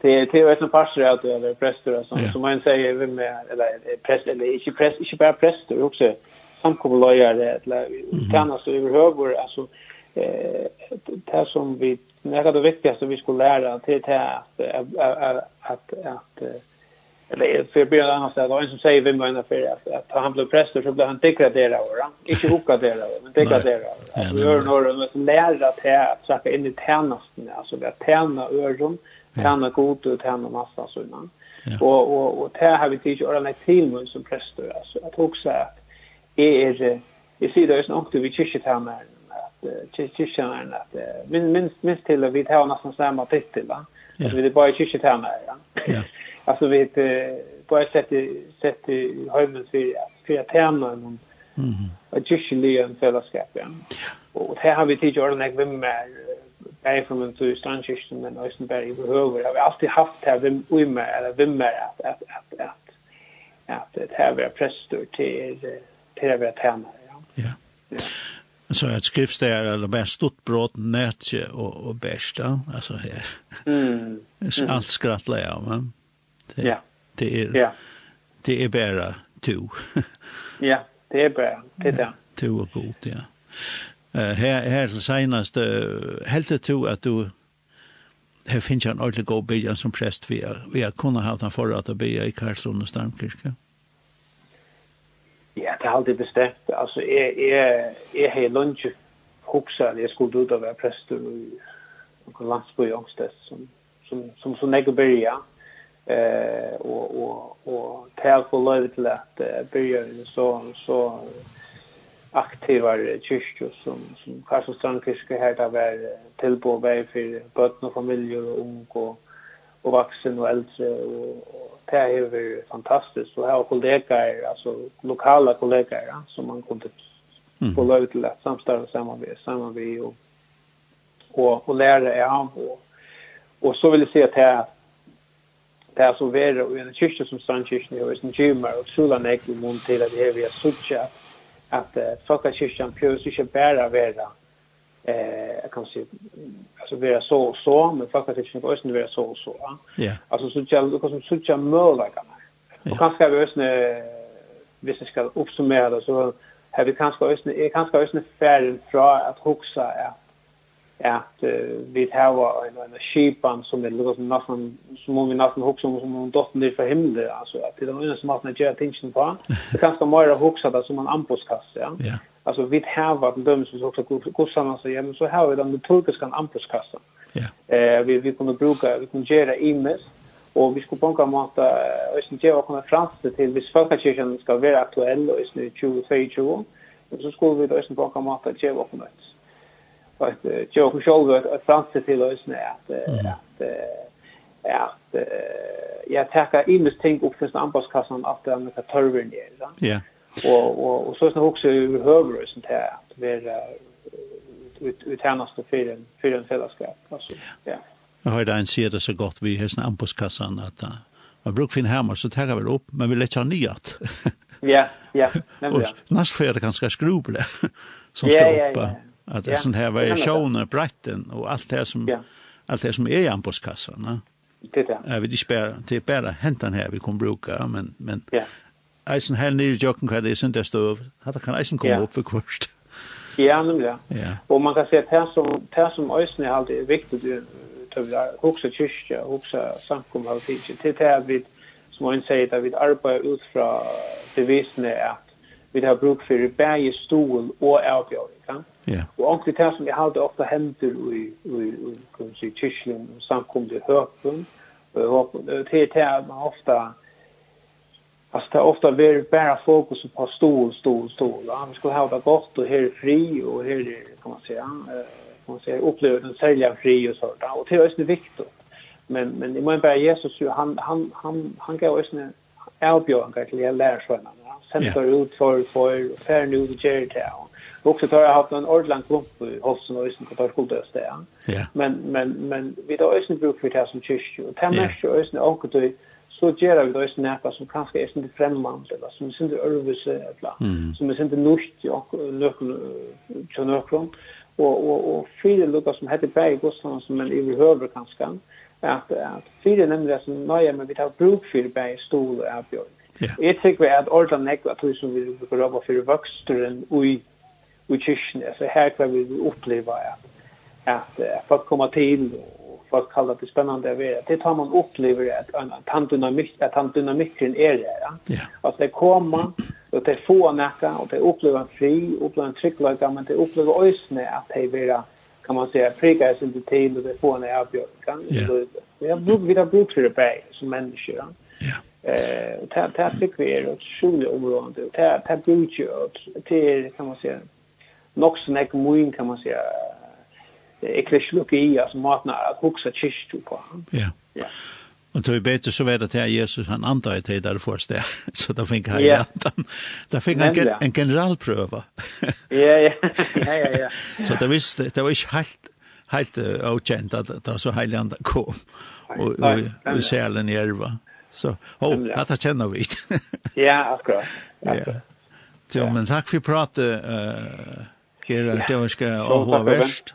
det det är en pastor att eller präster som som man säger vem med eller präst eller inte präst inte bara präster också samkomlojare eller tjänar så överhuvud alltså eh det som vi jag är det viktigaste vi skulle lära till att att att att eller för börjar han annars då en som säger vem var för att, att han blev präster så blev han degraderad va inte hokaderad men degraderad vi gör några som lära till att söka in i tjänsten alltså vi att tjäna öron tjäna god och tjäna massa sådant och och och det har vi tid att lära till som präster alltså att också att är är det ser det är något vi kyrketärmer kyrkan att min minst minst till att vi tar nästan samma titel va. Yeah. Vi är bara kyrkan här med. Ja. Alltså vi det på ett sätt sett i hemmen för för termer någon. Mhm. Och kyrkan i en fällskap ja. Och här har vi tidigare ordnat vem med Berg från en tur strandkyrkan men Östenberg behöver. Har vi alltid haft här vem vem eller vem att att att att att det här var präster till till att vara tjänare. Ja. Ja så ett där eller bara stort bröd nätje och och bästa alltså här. Mm. mm. Allt skrattlar jag men. Det, ja. Det är ja. Det är bara to. ja, det är bara det där. To och god, ja. Eh här här så senast helt to att du här finns en ordentlig god bild som präst vi vi har kunnat ha den förra att be i Karlslund och Stamkirke. Mm. Ja, det har alltid bestemt. Altså, jeg, jeg, jeg har lunge huksa, jeg skulle ut og være prester i noen landsby i Ångstedt, som, som, som, som jeg byrja. Eh, og, og, og til jeg får løyve til at jeg byrja så, så aktivar kyrkjo som, som Karlsson Strandkirke her, det var tilbå vei for bøtten og familier og ung og, og vaksen og eldre og, det är ju fantastiskt och ha kollegor alltså lokala kollegor ja, som man kunde få lov till att samstöra samarbete samarbete och och och lära er av och, och så vill jag säga att här det är så värre och en kyrka som Strandkyrkan och en gymmar och solan är i mån till att det är vi har suttit att folkkyrkan pjörs inte bara vara eh, kan säga att vara så och så, men faktiskt inte på östen vara så och så. Ja. Alltså så jag luckas som sucha möjliga. Och kanske vi östen visst ska uppsummera det så har vi kanske östen är kanske östen färd från att huxa är att vi har en en sheepan som det som nästan så många nästan huxa som om dotter ner för himlen alltså att det är någon som har något attention på. Det kanske mer huxa där som en ambuskast, ja. Ja alltså vi har vad den döms så också god samman så men så har vi den turkiska ampuskassan. Ja. Eh vi vi kommer bruka vi kommer göra imes och vi skulle banka mata ösn geva komma fram till vi att kanske ska vara aktuell och ösn 2022 och så skulle vi ösn banka mata geva kunna att jag har själv att franska till ösn att att att jag tackar imes ting upp för anpasskassan att den törven är. Ja och och och så sen också hur höver sånt här att vi ut ut härnaste för en för en fällskap alltså ja. Jag har en säga det så gott vi hästen ampuskassan att uh, man brukar finna hemma så tar vi upp men vi lägger nyat ja ja nämligen näst för det ganska skrubel som ska ja. att det sån här variationer bretten och allt det som ja. allt det som är i ampuskassan va det där vi det spär det är bara hämtan här vi kommer bruka men men ja eisen her nere i jokken hva det er sin det støv. Hatta kan eisen komme ja. opp for kvart. Ja, nemlig. Ja. Og man kan se at her som, her som eisen er alltid viktig, det er hoksa kyrkja, hoksa samkom av tidsi, til det er vi, som han sier, at vi arbeider ut fra devisene at vi har bruk for bæge stol og avbjøring. Ja? Yeah. Og omkring det som vi har ofte hender i, i, i, i kyrkjen, samkommet i høpen, og det er det man ofte Alltså det är ofta vi bara fokus på stol, stol, stol. Ja, vi ska ha det gott och här är fri och här är, kan man säga, eh, kan man säga upplevelsen sälja fri och sånt. Och det är också viktigt. Men, men i mån bara Jesus, han, han, han, han gav oss en avbjörn till jag lärsvännerna. Han sätter yeah. ut för, för, och färden nu till ger. Och också tar jag haft en ordentlig klump i halsen och ösen på tar skulddöst det. Men, men, men vi tar ösen bruk för det som kyrkju. Och det märker ösen är också så gjør vi da ikke noe som kanskje er ikke fremmant, eller som er ikke øvelse, eller mm. som er ikke nødt til nøkken, og, og, og fire lukker som heter Berg Gustafsson, som en overhøver kanskje, at, at fire nemlig som nøye, men vi tar bruk for Berg Stol og Bjørn. Yeah. Jeg tykker at ordene nekva at vi som vi bruker jobba for voksteren i, i kyrkene, så her kan vi oppleve at, at folk kommer til og folk kallar det spännande att vara. Det tar man upplever att, att, tandynamik att tandynamiken är det. Ja? Att det kommer, och det får näka, och det upplever en fri, upplever en trycklöka, men det upplever ösne att det är kan man säga, prika sig inte till och det får en avbjörd. Yeah. Vi har bruk för det bäg som människor. Ja? Yeah. Eh, det här fick vi är ett sjuligt område. Det här brukar ju, det kan man säga, nog så moin kan man säga, ekklesiologi, altså måten at huksa kyrkju på. Ja. Ja. Og tog bete så var det til Jesus, han andra i tid der først det, så da fikk han yeah. ja. da fikk han en generalprøve. ja, ja, ja, ja, ja. Så det visste, det var ikke helt, helt uh, avkjent at da så heilig andre kom, og, og, og selen i erva. Så, ho, oh, at det kjenner vi. ja, akkurat. akkurat. Ja. Så, men takk for pratet, uh, Gerard, det var ikke å ha verst.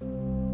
Musik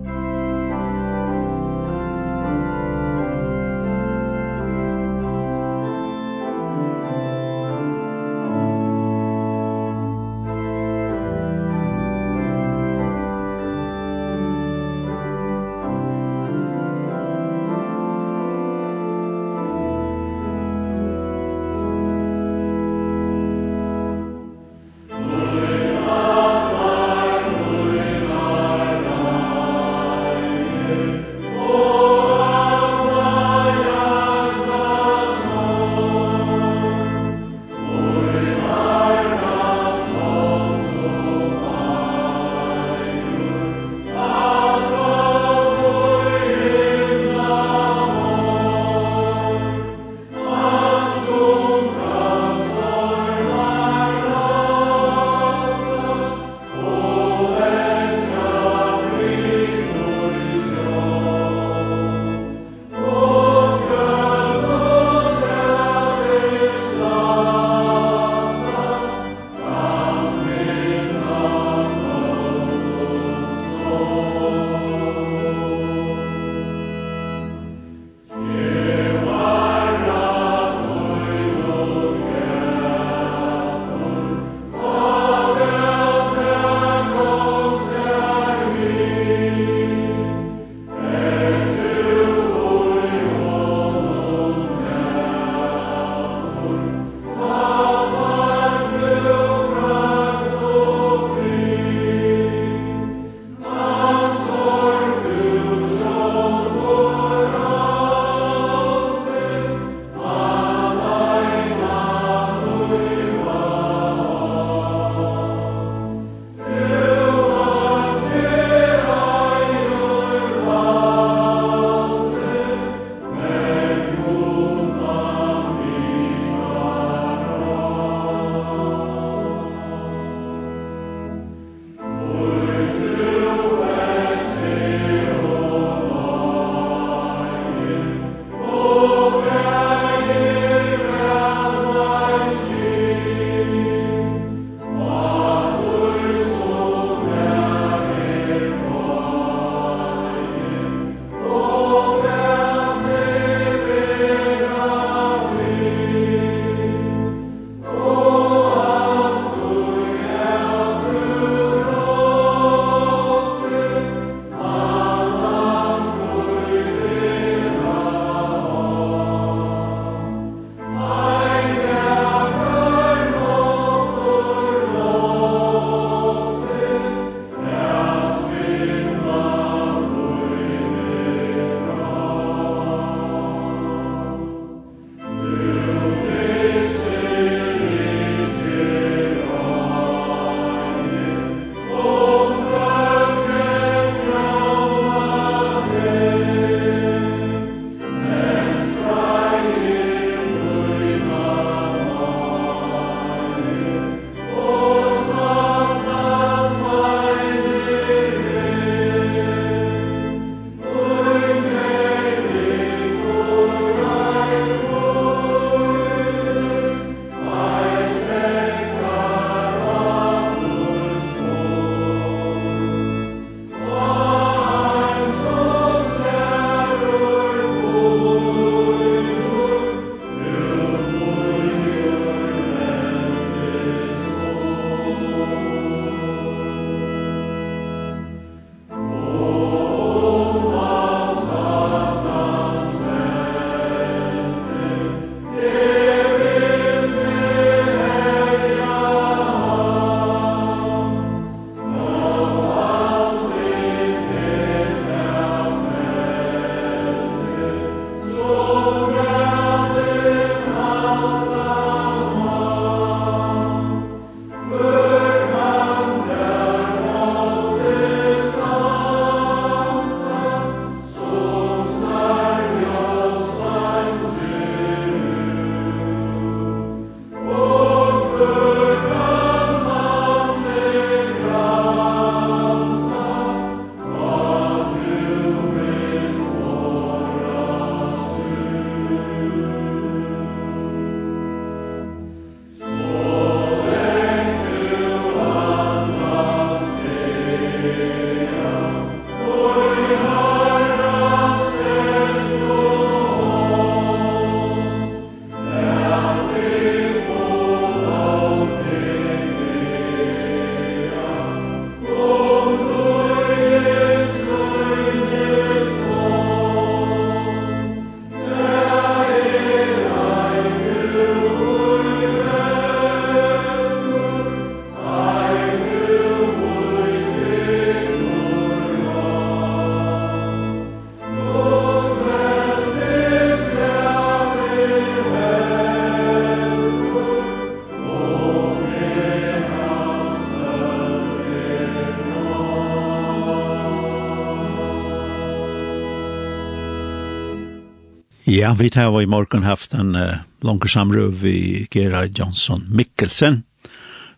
Ja, vi tar i morgen haft en uh, langer samrøv vi Gerard Johnson Mikkelsen,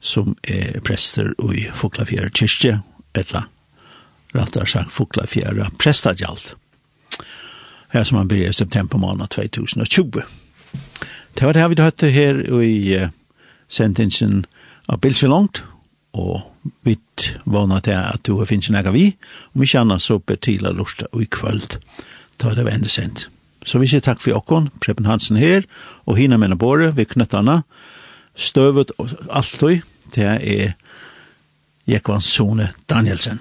som er prester i Foklafjæra kyrkje, etla rattar sagt Foklafjæra prestadjalt. Her som han blir i september måned 2020. Det var det vi hørte her i uh, sentensen av Bilse Langt, og vi vana til at du har finnet en vi, og vi kjenner så betila lortet og i kvöld, ta det var sendt. Så vi sier takk for okkon, Preben Hansen her, og hina mena båre, vi knøttene, støvet og alt tog, det er Jekvann Sone Danielsen.